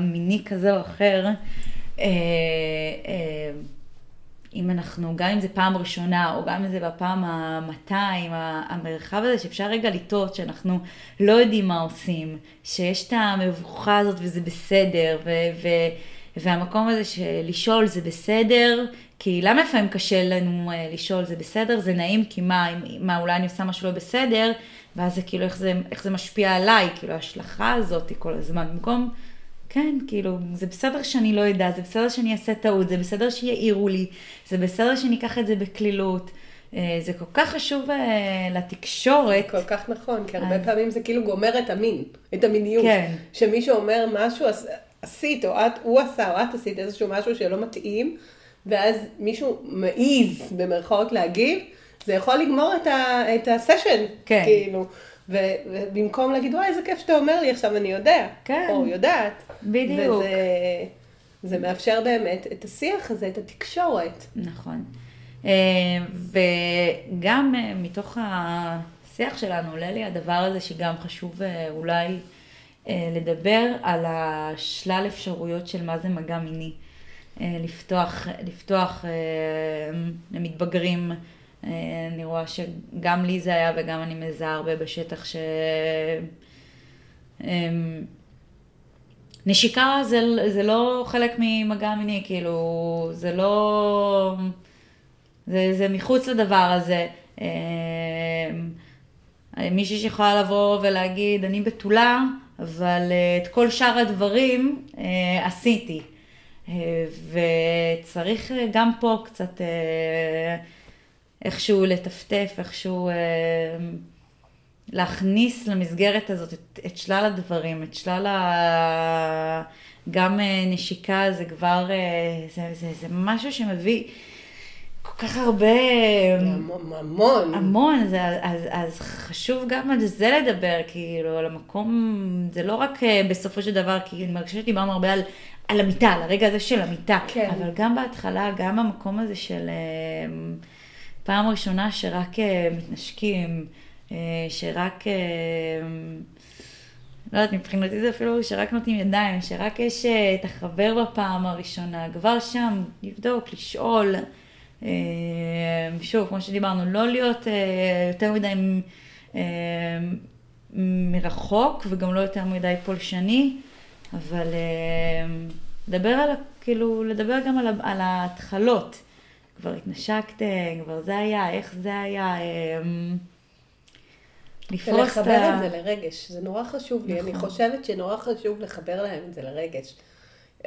מיני כזה או אחר, אה, אה, אם אנחנו, גם אם זה פעם ראשונה, או גם אם זה בפעם ה-200, המרחב הזה שאפשר רגע לטעות, שאנחנו לא יודעים מה עושים, שיש את המבוכה הזאת וזה בסדר, ו- ו- והמקום הזה של לשאול זה בסדר, כי למה לפעמים קשה לנו אה, לשאול זה בסדר, זה נעים, כי מה, מה אולי אני עושה משהו לא בסדר, ואז זה כאילו איך זה, איך זה משפיע עליי, כאילו ההשלכה הזאת כל הזמן, במקום... כן, כאילו, זה בסדר שאני לא אדע, זה בסדר שאני אעשה טעות, זה בסדר שיעירו לי, זה בסדר שאני אקח את זה בקלילות. אה, זה כל כך חשוב אה, לתקשורת. כל כך נכון, כי הרבה אז- פעמים זה כאילו גומר את המין, את המיניות. כן. שמישהו אומר משהו, עש- עשית, או את, הוא עשה, או את עשית איזשהו משהו שלא מתאים, ואז מישהו מעז, במרכאות, להגיב, זה יכול לגמור את, ה, את הסשן, כן. כאילו. ובמקום להגיד, וואי, איזה כיף שאתה אומר לי, עכשיו אני יודע. כן. או יודעת. בדיוק. וזה זה מאפשר באמת את השיח הזה, את התקשורת. נכון. אה, וגם אה, מתוך השיח שלנו עולה לי הדבר הזה שגם חשוב אה, אולי לדבר על השלל אפשרויות של מה זה מגע מיני. לפתוח, לפתוח למתבגרים. אה, אני רואה שגם לי זה היה וגם אני מזהה הרבה בשטח ש... אה, נשיקה זה, זה לא חלק ממגע מיני, כאילו, זה לא... זה, זה מחוץ לדבר הזה. אה, מישהי שיכולה לבוא ולהגיד, אני בתולה, אבל אה, את כל שאר הדברים אה, עשיתי. וצריך גם פה קצת איכשהו לטפטף, איכשהו אה, להכניס למסגרת הזאת את, את שלל הדברים, את שלל ה... גם אה, נשיקה זה כבר, אה, זה, זה, זה משהו שמביא כל כך הרבה... המון. המון. המון, זה, אז, אז חשוב גם על זה לדבר, כאילו, על המקום, זה לא רק אה, בסופו של דבר, כי אני מרגישה שדיברנו הרבה על, על המיטה, על הרגע הזה של המיטה, כן. אבל גם בהתחלה, גם המקום הזה של אה, פעם ראשונה שרק אה, מתנשקים, אה, שרק, אה, לא יודעת, מבחינתי זה אפילו שרק נותנים ידיים, שרק יש את החבר בפעם הראשונה, כבר שם, לבדוק, לשאול. שוב, כמו שדיברנו, לא להיות יותר מדי מרחוק וגם לא יותר מדי פולשני, אבל לדבר על, כאילו, לדבר גם על, על ההתחלות. כבר התנשקתם, כבר זה היה, איך זה היה, אה, לפרוס את ולחבר ה... את זה לרגש, זה נורא חשוב לי, אני נכון. חושבת שנורא חשוב לחבר להם את זה לרגש.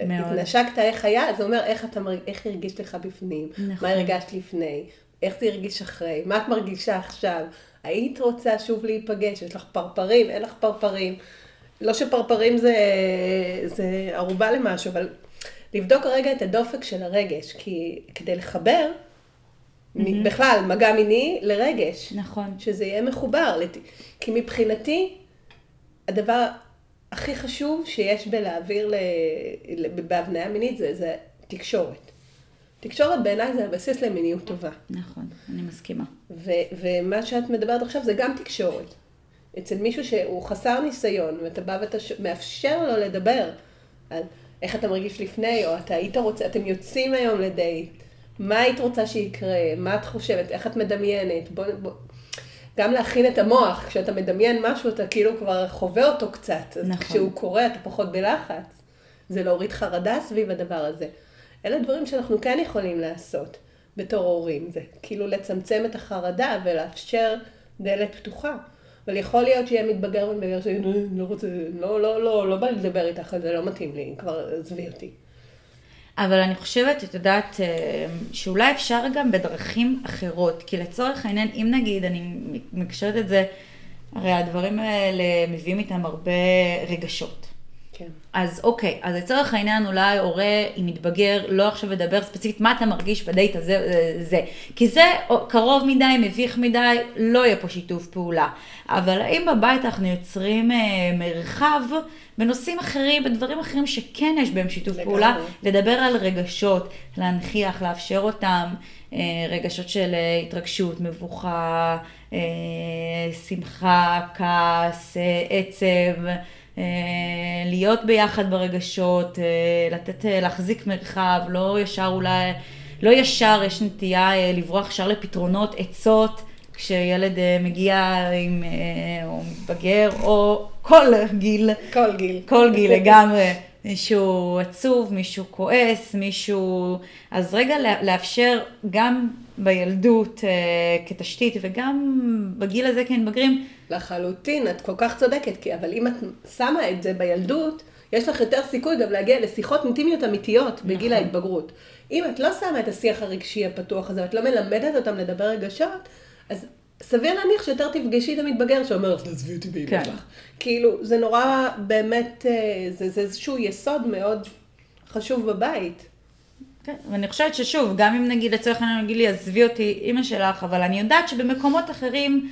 מאוד. התנשקת איך היה, זה אומר איך, אתה, איך הרגיש לך בפנים, נכון. מה הרגשת לפני, איך זה הרגיש אחרי, מה את מרגישה עכשיו, היית רוצה שוב להיפגש, יש לך פרפרים, אין לך פרפרים. לא שפרפרים זה, זה ערובה למשהו, אבל לבדוק רגע את הדופק של הרגש, כי כדי לחבר, מ- בכלל, מגע מיני לרגש. נכון, שזה יהיה מחובר. לת- כי מבחינתי, הדבר הכי חשוב שיש בלהעביר ל... בהבניה מינית זה, זה תקשורת. תקשורת בעיניי זה הבסיס למיניות טובה. נכון, אני מסכימה. ו, ומה שאת מדברת עכשיו זה גם תקשורת. אצל מישהו שהוא חסר ניסיון, ואתה בא ואתה מאפשר לו לדבר על איך אתה מרגיש לפני, או אתה היית רוצה, אתם יוצאים היום לדייט, מה היית רוצה שיקרה, מה את חושבת, איך את מדמיינת, בוא, בוא, גם להכין את המוח, כשאתה מדמיין משהו, אתה כאילו כבר חווה אותו קצת. אז נכון. כשהוא קורה, אתה פחות בלחץ. זה להוריד חרדה סביב הדבר הזה. אלה דברים שאנחנו כן יכולים לעשות בתור הורים. זה כאילו לצמצם את החרדה ולאפשר דלת פתוחה. אבל יכול להיות שיהיה מתבגר ומתבגר שאני לא רוצה, לא, לא, לא, לא בא לדבר איתך, זה לא מתאים לי, כבר עזבי אותי. אבל אני חושבת, את יודעת, אה, שאולי אפשר גם בדרכים אחרות. כי לצורך העניין, אם נגיד, אני מקשרת את זה, הרי הדברים האלה מביאים איתם הרבה רגשות. כן. אז אוקיי, אז לצורך העניין אולי הורה עם מתבגר לא עכשיו ידבר ספציפית מה אתה מרגיש בדייט הזה, אה, זה. כי זה קרוב מדי, מביך מדי, לא יהיה פה שיתוף פעולה. אבל האם בבית אנחנו יוצרים אה, מרחב בנושאים אחרים, בדברים אחרים שכן יש בהם שיתוף לגמרי. פעולה, לדבר על רגשות, להנכיח, לאפשר אותם, אה, רגשות של אה, התרגשות, מבוכה, אה, שמחה, כעס, אה, עצב. אה, להיות ביחד ברגשות, אה, לתת, אה, להחזיק מרחב, לא ישר אולי, לא ישר יש נטייה לברוח ישר לפתרונות, עצות, כשילד מגיע עם, או מתבגר, או כל גיל. כל גיל. כל גיל לגמרי. מישהו עצוב, מישהו כועס, מישהו... אז רגע לאפשר גם בילדות כתשתית וגם בגיל הזה כמתבגרים. לחלוטין, את כל כך צודקת, כי אבל אם את שמה את זה בילדות, יש לך יותר סיכוי גם להגיע לשיחות אינטימיות אמיתיות נכון. בגיל ההתבגרות. אם את לא שמה את השיח הרגשי הפתוח הזה, ואת לא מלמדת אותם לדבר רגשות, אז סביר להניח שיותר תפגשי את המתבגר שאומר לך, תעזבי אותי באמא כן. שלך. כאילו, זה נורא, באמת, אה, זה, זה איזשהו יסוד מאוד חשוב בבית. כן, ואני חושבת ששוב, גם אם נגיד לצורך העניין נגיד לי, עזבי אותי אימא שלך, אבל אני יודעת שבמקומות אחרים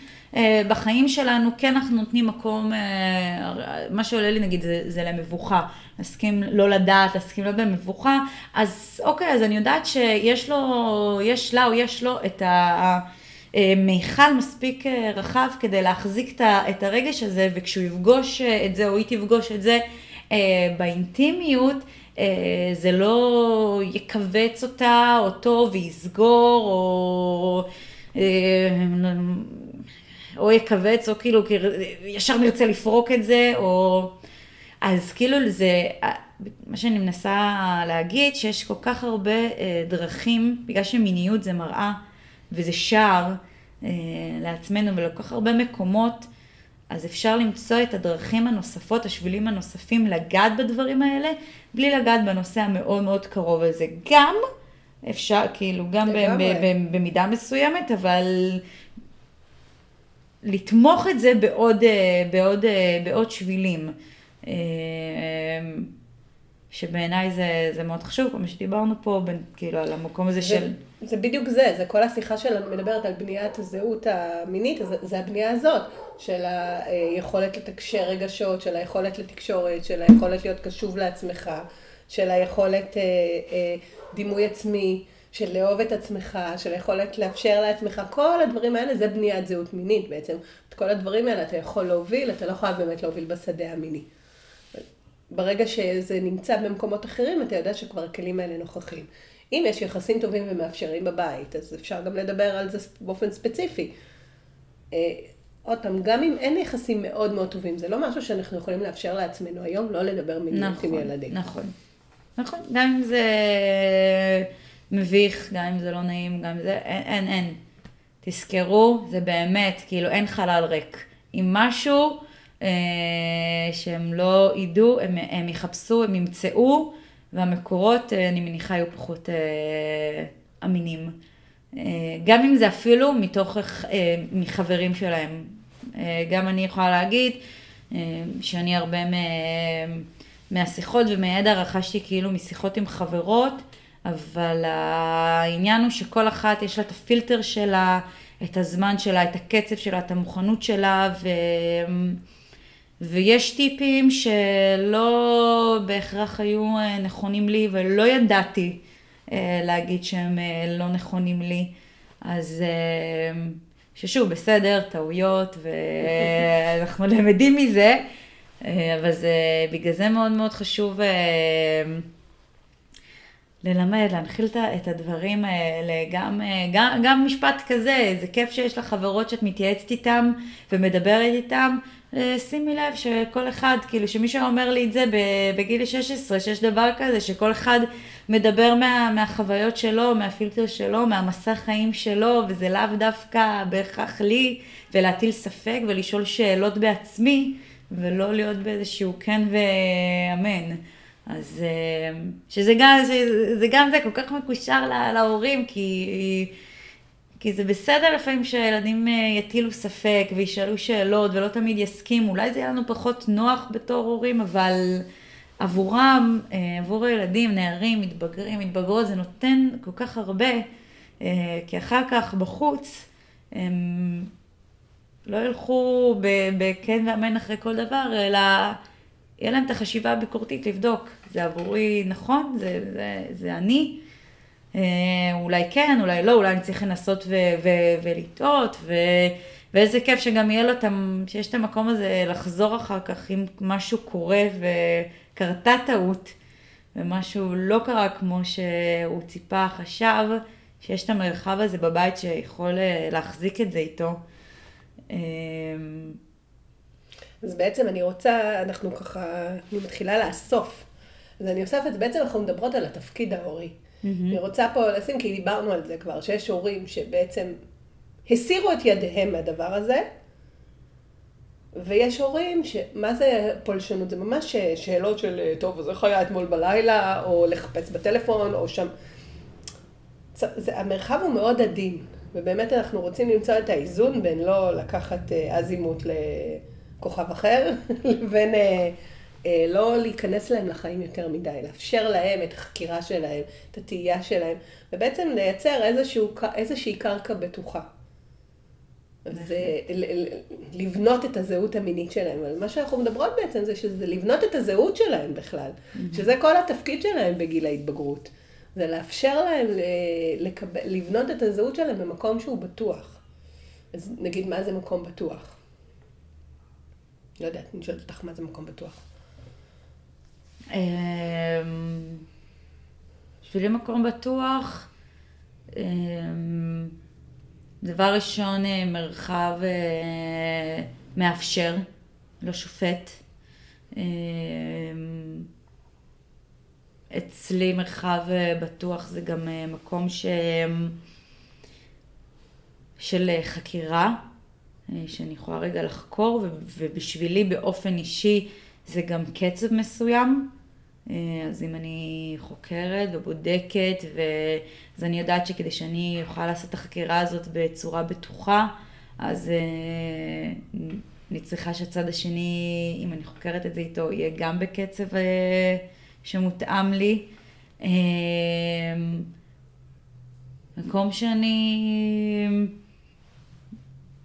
בחיים שלנו כן אנחנו נותנים מקום, אה, מה שעולה לי נגיד זה, זה למבוכה, להסכים לא לדעת, להסכים לא במבוכה, אז אוקיי, אז אני יודעת שיש לו, יש לה או יש לו את ה... אה, מיכל מספיק אה, רחב כדי להחזיק את הרגש הזה, וכשהוא יפגוש אה, את זה או היא תפגוש את זה באינטימיות, זה לא יכווץ אותה, אותו ויסגור, או, או יכווץ, או כאילו ישר נרצה לפרוק את זה, או... אז כאילו זה, מה שאני מנסה להגיד, שיש כל כך הרבה דרכים, בגלל שמיניות זה מראה. וזה שער אה, לעצמנו ולכל כך הרבה מקומות, אז אפשר למצוא את הדרכים הנוספות, השבילים הנוספים לגעת בדברים האלה, בלי לגעת בנושא המאוד מאוד קרוב הזה. גם אפשר, כאילו, גם במידה מסוימת, אבל לתמוך את זה בעוד, אה, בעוד, אה, בעוד שבילים. אה, שבעיניי זה, זה מאוד חשוב, כמו שדיברנו פה, בין, כאילו, על המקום הזה של... זה בדיוק זה, זה כל השיחה שלנו מדברת על בניית הזהות המינית, זה, זה הבנייה הזאת, של היכולת לתקשר רגשות, של היכולת לתקשורת, של היכולת להיות קשוב לעצמך, של היכולת אה, אה, דימוי עצמי, של לאהוב את עצמך, של היכולת לאפשר לעצמך, כל הדברים האלה זה בניית זהות מינית בעצם. את כל הדברים האלה אתה יכול להוביל, אתה לא חייב באמת להוביל בשדה המיני. ברגע שזה נמצא במקומות אחרים, אתה יודע שכבר הכלים האלה נוכחים. אם יש יחסים טובים ומאפשרים בבית, אז אפשר גם לדבר על זה באופן ספציפי. אה, עוד פעם, גם אם אין יחסים מאוד מאוד טובים, זה לא משהו שאנחנו יכולים לאפשר לעצמנו היום, לא לדבר מיניות נכון, עם ילדים. נכון, נכון. גם אם זה מביך, גם אם זה לא נעים, גם אם זה, אין, אין, אין. תזכרו, זה באמת, כאילו אין חלל ריק. אם משהו אה, שהם לא ידעו, הם, הם יחפשו, הם ימצאו, והמקורות, אה, אני מניחה, יהיו פחות אה, אמינים. אה, גם אם זה אפילו מתוך, אה, מחברים שלהם. אה, גם אני יכולה להגיד אה, שאני הרבה מ, מהשיחות ומהידע רכשתי כאילו משיחות עם חברות, אבל העניין הוא שכל אחת יש לה את הפילטר שלה, את הזמן שלה, את הקצב שלה, את המוכנות שלה, ו... ויש טיפים שלא בהכרח היו אה, נכונים לי ולא ידעתי אה, להגיד שהם אה, לא נכונים לי. אז ששוב, בסדר, טעויות, ואנחנו למדים מזה, אבל זה, בגלל זה מאוד מאוד חשוב ללמד, להנחיל את הדברים האלה, גם, גם, גם משפט כזה, זה כיף שיש לך חברות שאת מתייעצת איתם ומדברת איתם, שימי לב שכל אחד, כאילו שמישהו אומר לי את זה בגיל 16, שיש דבר כזה, שכל אחד מדבר מה, מהחוויות שלו, מהפילטר שלו, מהמסע חיים שלו, וזה לאו דווקא בהכרח לי, ולהטיל ספק ולשאול שאלות בעצמי, ולא להיות באיזשהו כן ואמן. אז שזה גם, זה, זה גם זה כל כך מקושר להורים, כי... כי זה בסדר לפעמים שילדים אה, יטילו ספק וישאלו שאלות ולא תמיד יסכימו, אולי זה יהיה לנו פחות נוח בתור הורים, אבל עבורם, אה, עבור הילדים, נערים, מתבגרים, מתבגרות, זה נותן כל כך הרבה, אה, כי אחר כך בחוץ הם לא ילכו בכן ואמן אחרי כל דבר, אלא יהיה להם את החשיבה הביקורתית לבדוק, זה עבורי נכון, זה, זה, זה אני. אה, אולי כן, אולי לא, אולי אני צריך לנסות ולטעות, ואיזה כיף שגם יהיה לו, את שיש את המקום הזה לחזור אחר כך אם משהו קורה וקרתה טעות, ומשהו לא קרה כמו שהוא ציפה, חשב, שיש את המרחב הזה בבית שיכול אה, להחזיק את זה איתו. אה, אז בעצם אני רוצה, אנחנו ככה, אני מתחילה לאסוף. אז אני אוספת, בעצם אנחנו מדברות על התפקיד ההורי. Mm-hmm. אני רוצה פה לשים, כי דיברנו על זה כבר, שיש הורים שבעצם הסירו את ידיהם מהדבר הזה, ויש הורים שמה זה פולשנות? זה ממש שאלות של, טוב, אז איך היה אתמול בלילה, או לחפש בטלפון, או שם. זה, המרחב הוא מאוד עדין, ובאמת אנחנו רוצים למצוא את האיזון בין לא לקחת אזימוט לכוכב אחר, לבין אה, לא להיכנס להם לחיים יותר מדי, לאפשר להם את החקירה שלהם, את התהייה שלהם, ובעצם לייצר איזשהו, איזושהי קרקע בטוחה. זה לבנות את הזהות המינית שלהם. אבל מה שאנחנו מדברות בעצם זה שזה לבנות את הזהות שלהם בכלל. שזה כל התפקיד שלהם בגיל ההתבגרות. זה לאפשר להם לקבל, לבנות את הזהות שלהם במקום שהוא בטוח. אז נגיד, מה זה מקום בטוח? לא יודעת, אני שואלת אותך מה זה מקום בטוח. אמ, בשבילי מקום בטוח, אמ, דבר ראשון, אה, מרחב אה, מאפשר, לא שופט. אמ, אצלי מרחב אה, בטוח זה גם מקום ש... של חקירה, שאני יכולה רגע לחקור, ובשבילי באופן אישי זה גם קצב מסוים. אה, אז אם אני חוקרת ובודקת, אז אני יודעת שכדי שאני אוכל לעשות את החקירה הזאת בצורה בטוחה, אז אה, אני צריכה שהצד השני, אם אני חוקרת את זה איתו, יהיה גם בקצב אה, שמותאם לי. מקום שאני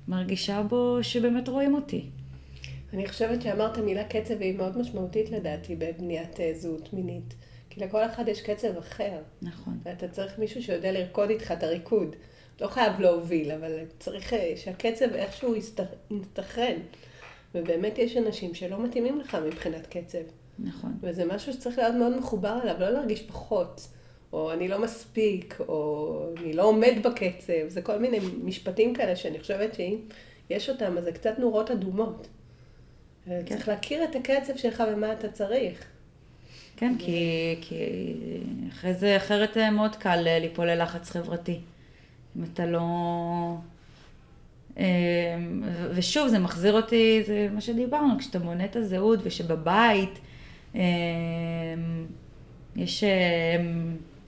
מרגישה בו שבאמת רואים אותי. אני חושבת שאמרת מילה קצב והיא מאוד משמעותית לדעתי בבניית אה, זהות מינית. כי לכל אחד יש קצב אחר. נכון. ואתה צריך מישהו שיודע לרקוד איתך את הריקוד. לא חייב להוביל, אבל צריך אה, שהקצב איכשהו יסתכן. ובאמת יש אנשים שלא מתאימים לך מבחינת קצב. נכון. וזה משהו שצריך להיות מאוד מחובר אליו, לא להרגיש פחות, או אני לא מספיק, או אני לא עומד בקצב. זה כל מיני משפטים כאלה שאני חושבת שאם יש אותם, אז זה קצת נורות אדומות. כן. צריך להכיר את הקצב שלך ומה אתה צריך. כן, כי, כי אחרי זה, אחרת אה, מאוד קל אה, ליפול ללחץ חברתי. אם אתה לא... אה, ושוב, זה מחזיר אותי, זה מה שדיברנו, כשאתה מונה את הזהות ושבבית יש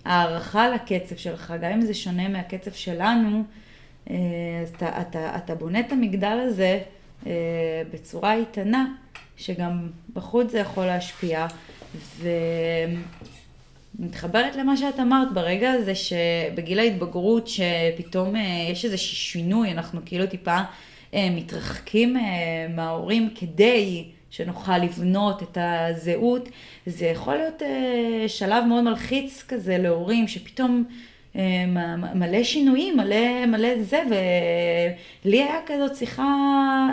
הערכה לקצב שלך, גם אם זה שונה מהקצב שלנו, אז אתה, אתה, אתה בונה את המגדל הזה אה, בצורה איתנה, שגם בחוץ זה יכול להשפיע. ומתחברת למה שאת אמרת ברגע הזה שבגיל ההתבגרות שפתאום אה, יש איזה שינוי, אנחנו כאילו טיפה אה, מתרחקים מההורים כדי שנוכל לבנות את הזהות, זה יכול להיות שלב מאוד מלחיץ כזה להורים שפתאום מלא שינויים, מלא, מלא זה, ולי היה כזאת שיחה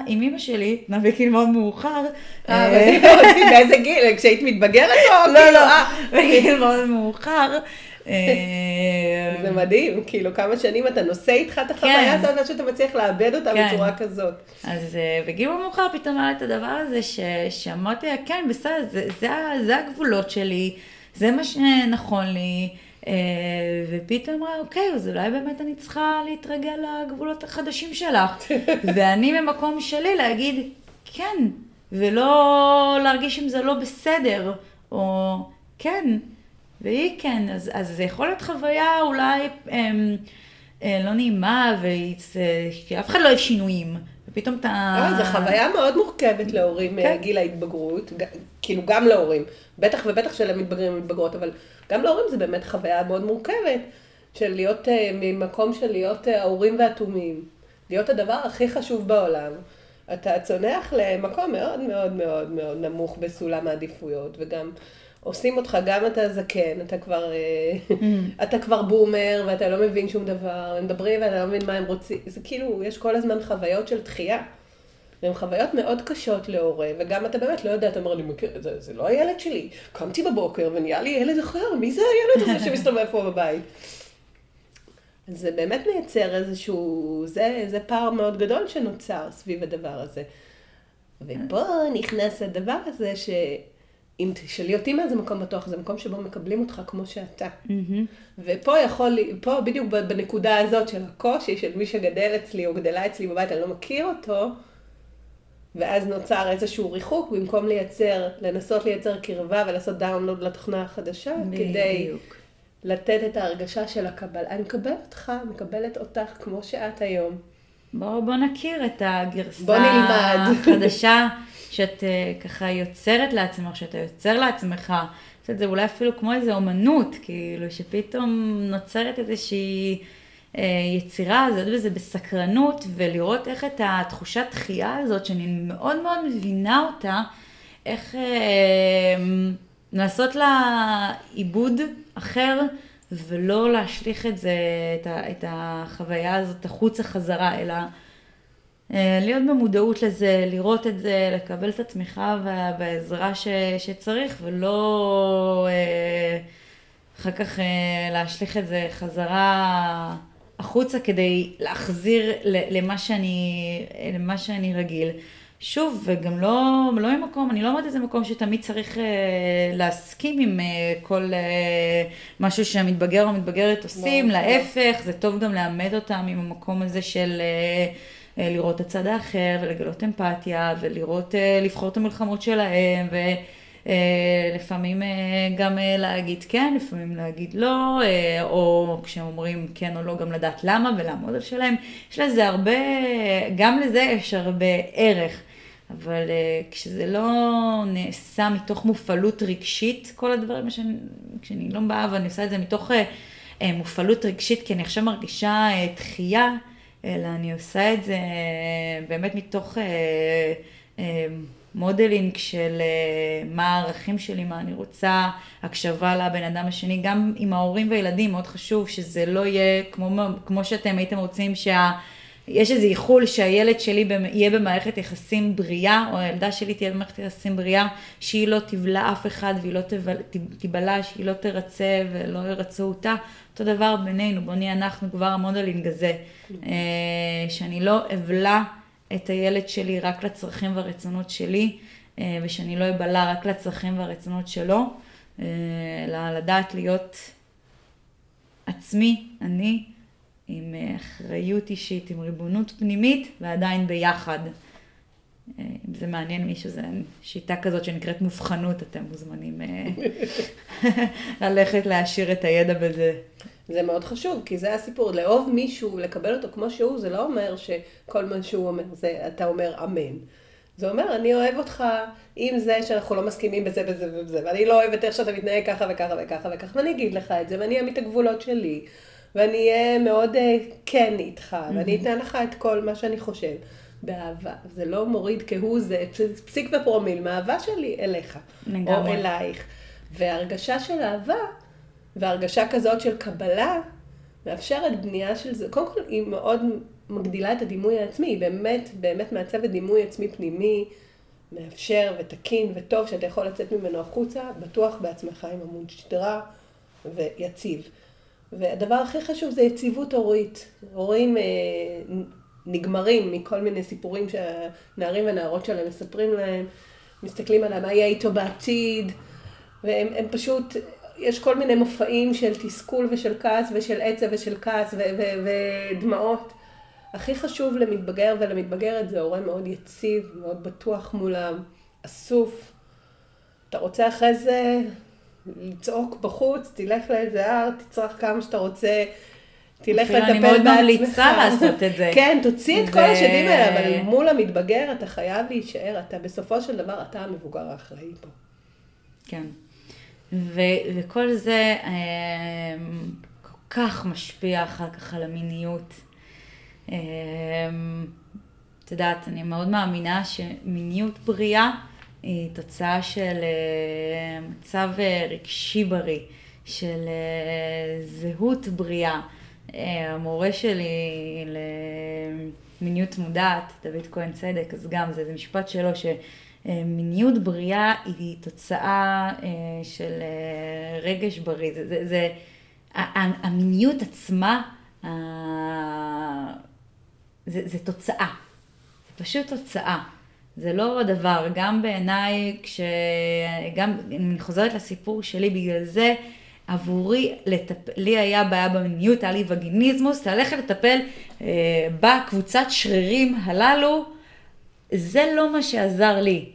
עם אמא שלי, בגיל מאוד מאוחר. באיזה גיל? כשהיית מתבגרת או לא, לא, בגיל מאוד מאוחר. זה מדהים, כאילו כמה שנים אתה נושא איתך את החוויה כן. הזאת, עד שאתה מצליח לאבד אותה כן. בצורה כזאת. אז בגיל מאוחר פתאום היה את הדבר הזה, שאמרתי לה, כן, בסדר, זה הגבולות שלי, זה מה שנכון לי. ופתאום אמרה, אוקיי, אז אולי באמת אני צריכה להתרגל לגבולות החדשים שלך. ואני ממקום שלי להגיד, כן, ולא להרגיש אם זה לא בסדר, או כן, והיא כן, אז, אז זה יכול להיות חוויה אולי אמ, אה, לא נעימה, שאף אחד לא אוהב שינויים. ופתאום אתה... אה, זו חוויה מאוד מורכבת להורים כן. מגיל ההתבגרות, כאילו גם להורים, בטח ובטח של המתבגרים ומתבגרות, אבל גם להורים זה באמת חוויה מאוד מורכבת, של להיות אה, ממקום של להיות אה, ההורים והתומים, להיות הדבר הכי חשוב בעולם. אתה צונח למקום מאוד מאוד מאוד מאוד נמוך בסולם העדיפויות, וגם עושים אותך, גם אתה זקן, אתה כבר, mm. אתה כבר בומר, ואתה לא מבין שום דבר, הם מדברים ואתה לא מבין מה הם רוצים, זה כאילו, יש כל הזמן חוויות של דחייה. והן חוויות מאוד קשות להורה, וגם אתה באמת לא יודע, אתה אומר, אני מכיר, זה, זה לא הילד שלי. קמתי בבוקר ונהיה לי ילד אחר, מי זה הילד הזה שמסתובב פה בבית? זה באמת מייצר איזשהו, זה, זה פער מאוד גדול שנוצר סביב הדבר הזה. ופה נכנס הדבר הזה ש... אם תשאלי אותי מה זה מקום בטוח, זה מקום שבו מקבלים אותך כמו שאתה. Mm-hmm. ופה יכול, פה בדיוק בנקודה הזאת של הקושי, של מי שגדל אצלי או גדלה אצלי בבית, אני לא מכיר אותו, ואז נוצר איזשהו ריחוק, במקום לייצר, לנסות לייצר קרבה ולעשות דאונלוד לתוכנה החדשה, בדיוק. כדי לתת את ההרגשה של הקבל. אני מקבלת אותך, מקבלת אותך כמו שאת היום. בוא, בוא נכיר את הגרסה החדשה שאת אה, ככה יוצרת לעצמך, שאתה יוצר לעצמך. את זה אולי אפילו כמו איזו אומנות, כאילו שפתאום נוצרת איזושהי אה, יצירה, זה בזה בסקרנות, ולראות איך את התחושת דחייה הזאת, שאני מאוד מאוד מבינה אותה, איך אה, לעשות לה עיבוד אחר, ולא להשליך את זה, את, ה, את החוויה הזאת החוצה חזרה, אלא להיות במודעות לזה, לראות את זה, לקבל את התמיכה והעזרה ש, שצריך, ולא אה, אחר כך אה, להשליך את זה חזרה החוצה כדי להחזיר למה שאני, למה שאני רגיל. שוב, וגם לא, לא ממקום, אני לא אומרת איזה מקום שתמיד צריך אה, להסכים עם אה, כל אה, משהו שהמתבגר או המתבגרת עושים, להפך, זה טוב גם לאמד אותם עם המקום הזה של אה, אה, לראות את הצד האחר ולגלות אמפתיה ולראות, אה, לבחור את המלחמות שלהם. ו... אה, אה, גם אה, להגיד כן, לפעמים להגיד לא, או כשהם אומרים כן או לא, גם לדעת למה ולעמוד על שלהם. יש לזה הרבה, גם לזה יש הרבה ערך. אבל כשזה לא נעשה מתוך מופעלות רגשית, כל הדברים, שאני, כשאני לא באה ואני עושה את זה מתוך מופעלות רגשית, כי אני עכשיו מרגישה דחייה, אלא אני עושה את זה באמת מתוך modeling של מה הערכים שלי, מה אני רוצה, הקשבה לבן אדם השני, גם עם ההורים והילדים, מאוד חשוב שזה לא יהיה כמו, כמו שאתם הייתם רוצים שה... יש איזה איחול שהילד שלי יהיה במערכת יחסים בריאה, או הילדה שלי תהיה במערכת יחסים בריאה, שהיא לא תבלע אף אחד והיא לא תבלע, שהיא לא תרצה ולא ירצו אותה. אותו דבר בינינו, בוא נהיה אנחנו כבר המודלינג הזה, אה, שאני לא אבלע את הילד שלי רק לצרכים והרצונות שלי, אה, ושאני לא אבלע רק לצרכים והרצונות שלו, אה, אלא לדעת להיות עצמי, אני, עם אה, אחריות אישית, עם ריבונות פנימית, ועדיין ביחד. אם זה מעניין מישהו, זו שיטה כזאת שנקראת מובחנות, אתם מוזמנים ללכת להעשיר את הידע בזה. זה מאוד חשוב, כי זה הסיפור. לאהוב מישהו, לקבל אותו כמו שהוא, זה לא אומר שכל מה שהוא אומר, זה, אתה אומר אמן. זה אומר, אני אוהב אותך עם זה שאנחנו לא מסכימים בזה וזה וזה, ואני לא אוהבת איך שאתה מתנהג ככה וככה וככה וככה, ואני אגיד לך את זה, ואני אעמיד את הגבולות שלי, ואני אהיה מאוד uh, כן איתך. ואני אתן לך את כל מה שאני חושב. באהבה. זה לא מוריד כהוא זה, פסיק ופרומיל מהאהבה שלי אליך, לגמרי. או אלייך. והרגשה של אהבה והרגשה כזאת של קבלה, מאפשרת בנייה של זה, קודם כל היא מאוד מגדילה את הדימוי העצמי, היא באמת, באמת מעצבת דימוי עצמי פנימי, מאפשר ותקין וטוב, שאתה יכול לצאת ממנו החוצה, בטוח בעצמך עם עמוד שדרה ויציב. והדבר הכי חשוב זה יציבות הורית. הורים אה, נגמרים מכל מיני סיפורים שהנערים והנערות שלהם מספרים להם, מסתכלים על מה יהיה איתו בעתיד, והם פשוט, יש כל מיני מופעים של תסכול ושל כעס ושל עצב ושל כעס ודמעות. הכי חשוב למתבגר ולמתבגרת זה הורה מאוד יציב, מאוד בטוח מולם, אסוף. אתה רוצה אחרי זה לצעוק בחוץ, תלך לאיזה הר, תצרח כמה שאתה רוצה, תלך לטפל בעצמך. אני מאוד ממליצה לעשות את זה. כן, תוציא את כל השדים האלה, אבל מול המתבגר אתה חייב להישאר, אתה בסופו של דבר, אתה המבוגר האחראי פה. כן. ו- וכל זה אה, כל כך משפיע אחר כך על המיניות. אה, את יודעת, אני מאוד מאמינה שמיניות בריאה היא תוצאה של אה, מצב אה, רגשי בריא, של אה, זהות בריאה. המורה שלי למיניות מודעת, דוד כהן צדק, אז גם זה, זה משפט שלו, שמיניות בריאה היא תוצאה של רגש בריא. זה, זה, זה המיניות עצמה, זה, זה תוצאה. זה פשוט תוצאה. זה לא דבר, גם בעיניי, כשגם, אני חוזרת לסיפור שלי, בגלל זה עבורי, לטפ... לי היה בעיה במיניות, היה לי וגיניזמוס, ללכת לטפל אה, בקבוצת שרירים הללו, זה לא מה שעזר לי.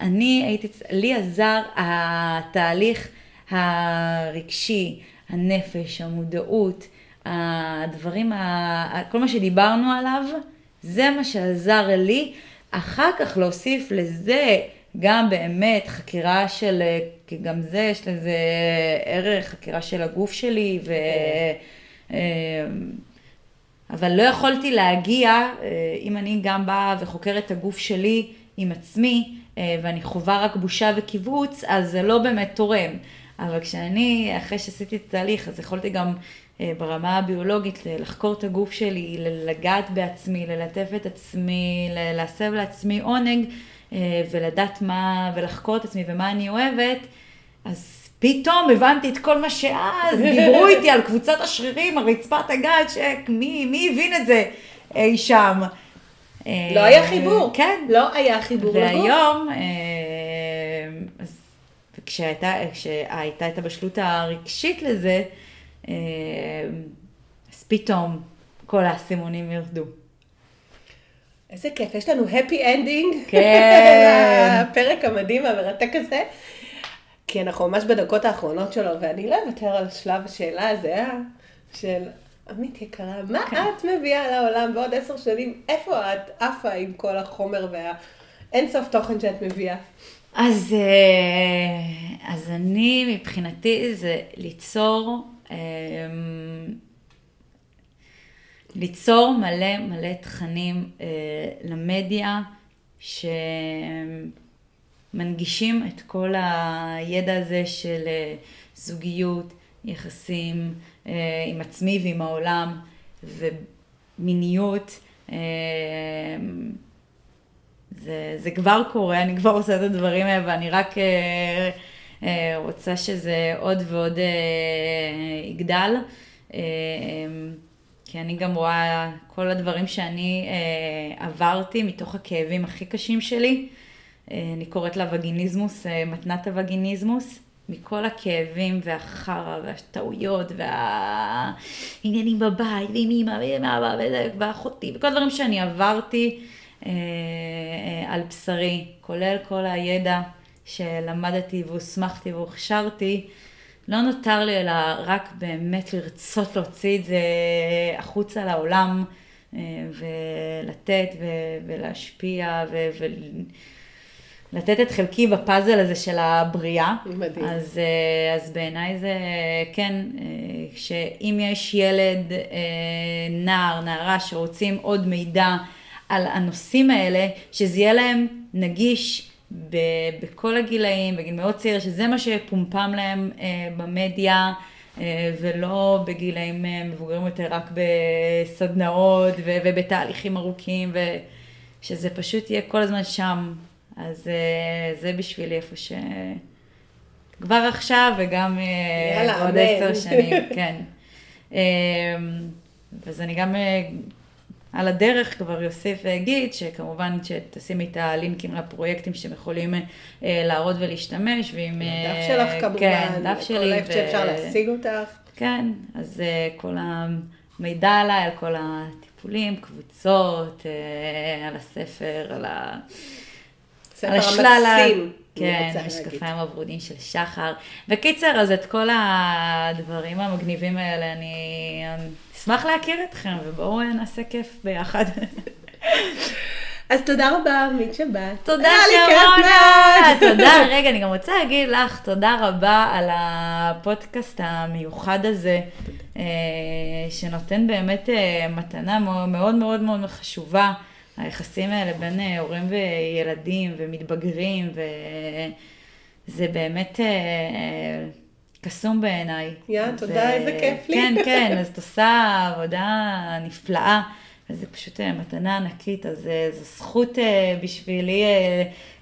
אני הייתי, לי עזר התהליך הרגשי, הנפש, המודעות, הדברים, כל מה שדיברנו עליו, זה מה שעזר לי. אחר כך להוסיף לזה גם באמת חקירה של, כי גם זה יש לזה ערך, חקירה של הגוף שלי, ו... אה, אבל לא יכולתי להגיע, אה, אם אני גם באה וחוקרת את הגוף שלי עם עצמי, אה, ואני חווה רק בושה וקיבוץ, אז זה לא באמת תורם. אבל כשאני, אחרי שעשיתי את התהליך, אז יכולתי גם אה, ברמה הביולוגית, לחקור את הגוף שלי, לגעת בעצמי, ללטף את עצמי, להסב לעצמי עונג, אה, ולדעת מה, ולחקור את עצמי ומה אני אוהבת, אז פתאום הבנתי את כל מה שאז דיברו איתי על קבוצת השרירים, על רצפת הגת, שמי מי הבין את זה אי שם. לא היה חיבור. כן. לא היה חיבור והיום, אז כשהייתה את הבשלות הרגשית לזה, אה, אז פתאום כל האסימונים ירדו. איזה כיף, יש לנו happy ending. כן. הפרק המדהים והמרתק הזה. כי אנחנו ממש בדקות האחרונות שלו, ואני לא אוותר על שלב השאלה הזה, אה? של עמית יקרה, מה כן. את מביאה לעולם בעוד עשר שנים? איפה את עפה עם כל החומר והאינסוף תוכן שאת מביאה? אז, אה, אז אני, מבחינתי, זה ליצור ליצור מלא מלא תכנים אה, למדיה שמנגישים את כל הידע הזה של אה, זוגיות, יחסים אה, עם עצמי ועם העולם ומיניות. זה, זה כבר קורה, אני כבר עושה את הדברים האלה ואני רק רוצה שזה עוד ועוד אה, יגדל. אה, כי אני גם רואה כל הדברים שאני עברתי מתוך הכאבים הכי קשים שלי. אני קוראת לה וגיניזמוס, מתנת הווגיניזמוס. מכל הכאבים והחרא והטעויות והעניינים בבית ועם אמא ועם אבא ואחותי וכל הדברים שאני עברתי על בשרי, כולל כל הידע שלמדתי והוסמכתי והוכשרתי, לא נותר לי אלא רק באמת לרצות להוציא את זה החוצה לעולם אה, ולתת ולהשפיע ולתת את חלקי בפאזל הזה של הבריאה. מדהים. אז, אה, אז בעיניי זה כן, אה, שאם יש ילד, נער, נערה שרוצים עוד מידע על הנושאים האלה, שזה יהיה להם נגיש. בכל הגילאים, בגיל מאוד צעיר, שזה מה שפומפם להם אה, במדיה, ולא בגילאים מבוגרים יותר רק בסדנאות ובתהליכים ארוכים, ושזה פשוט יהיה כל הזמן שם. אז זה בשבילי איפה ש... כבר עכשיו וגם יאללה, עוד עשר שנים, כן. אז אני גם על הדרך כבר יוסיף ואגיד שכמובן שתשימי את הלינקים לפרויקטים שאתם יכולים אה, להראות ולהשתמש, ועם... דף אה, שלך כמובן, כן, דף שלי. כל איפה שאפשר להשיג אותך. כן, אז אה, כל המידע עליי, על כל הטיפולים, קבוצות, על הספר, על ה... ספר המקסים. כן, משקפיים הוורודים של שחר. בקיצר, אז את כל הדברים המגניבים האלה, אני אשמח להכיר אתכם, ובואו נעשה כיף ביחד. אז תודה רבה, עמית שבת. תודה שרונה. תודה. רגע, אני גם רוצה להגיד לך תודה רבה על הפודקאסט המיוחד הזה, אה, שנותן באמת אה, מתנה מאוד מאוד מאוד חשובה. היחסים האלה בין אה, הורים וילדים ומתבגרים, וזה באמת קסום בעיניי. יא, תודה, איזה כיף לי. כן, כן, אז את עושה עבודה נפלאה. וזה פשוט אה, מתנה ענקית, אז אה, זו זכות אה, בשבילי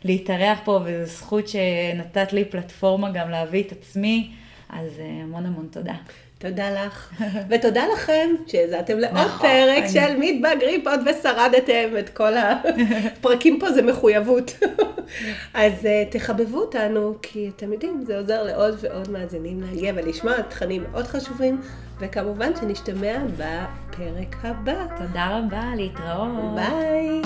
להתארח פה, וזו זכות שנתת לי פלטפורמה גם להביא את עצמי, אז המון המון תודה. תודה לך, ותודה לכם שהאזנתם לעוד נכון, פרק אני... של מתבגרים עוד ושרדתם את כל הפרקים פה, זה מחויבות. אז uh, תחבבו אותנו, כי אתם יודעים, זה עוזר לעוד ועוד מאזינים להגיע ולשמוע תכנים מאוד חשובים, וכמובן שנשתמע בפרק הבא. תודה רבה, להתראות. ביי.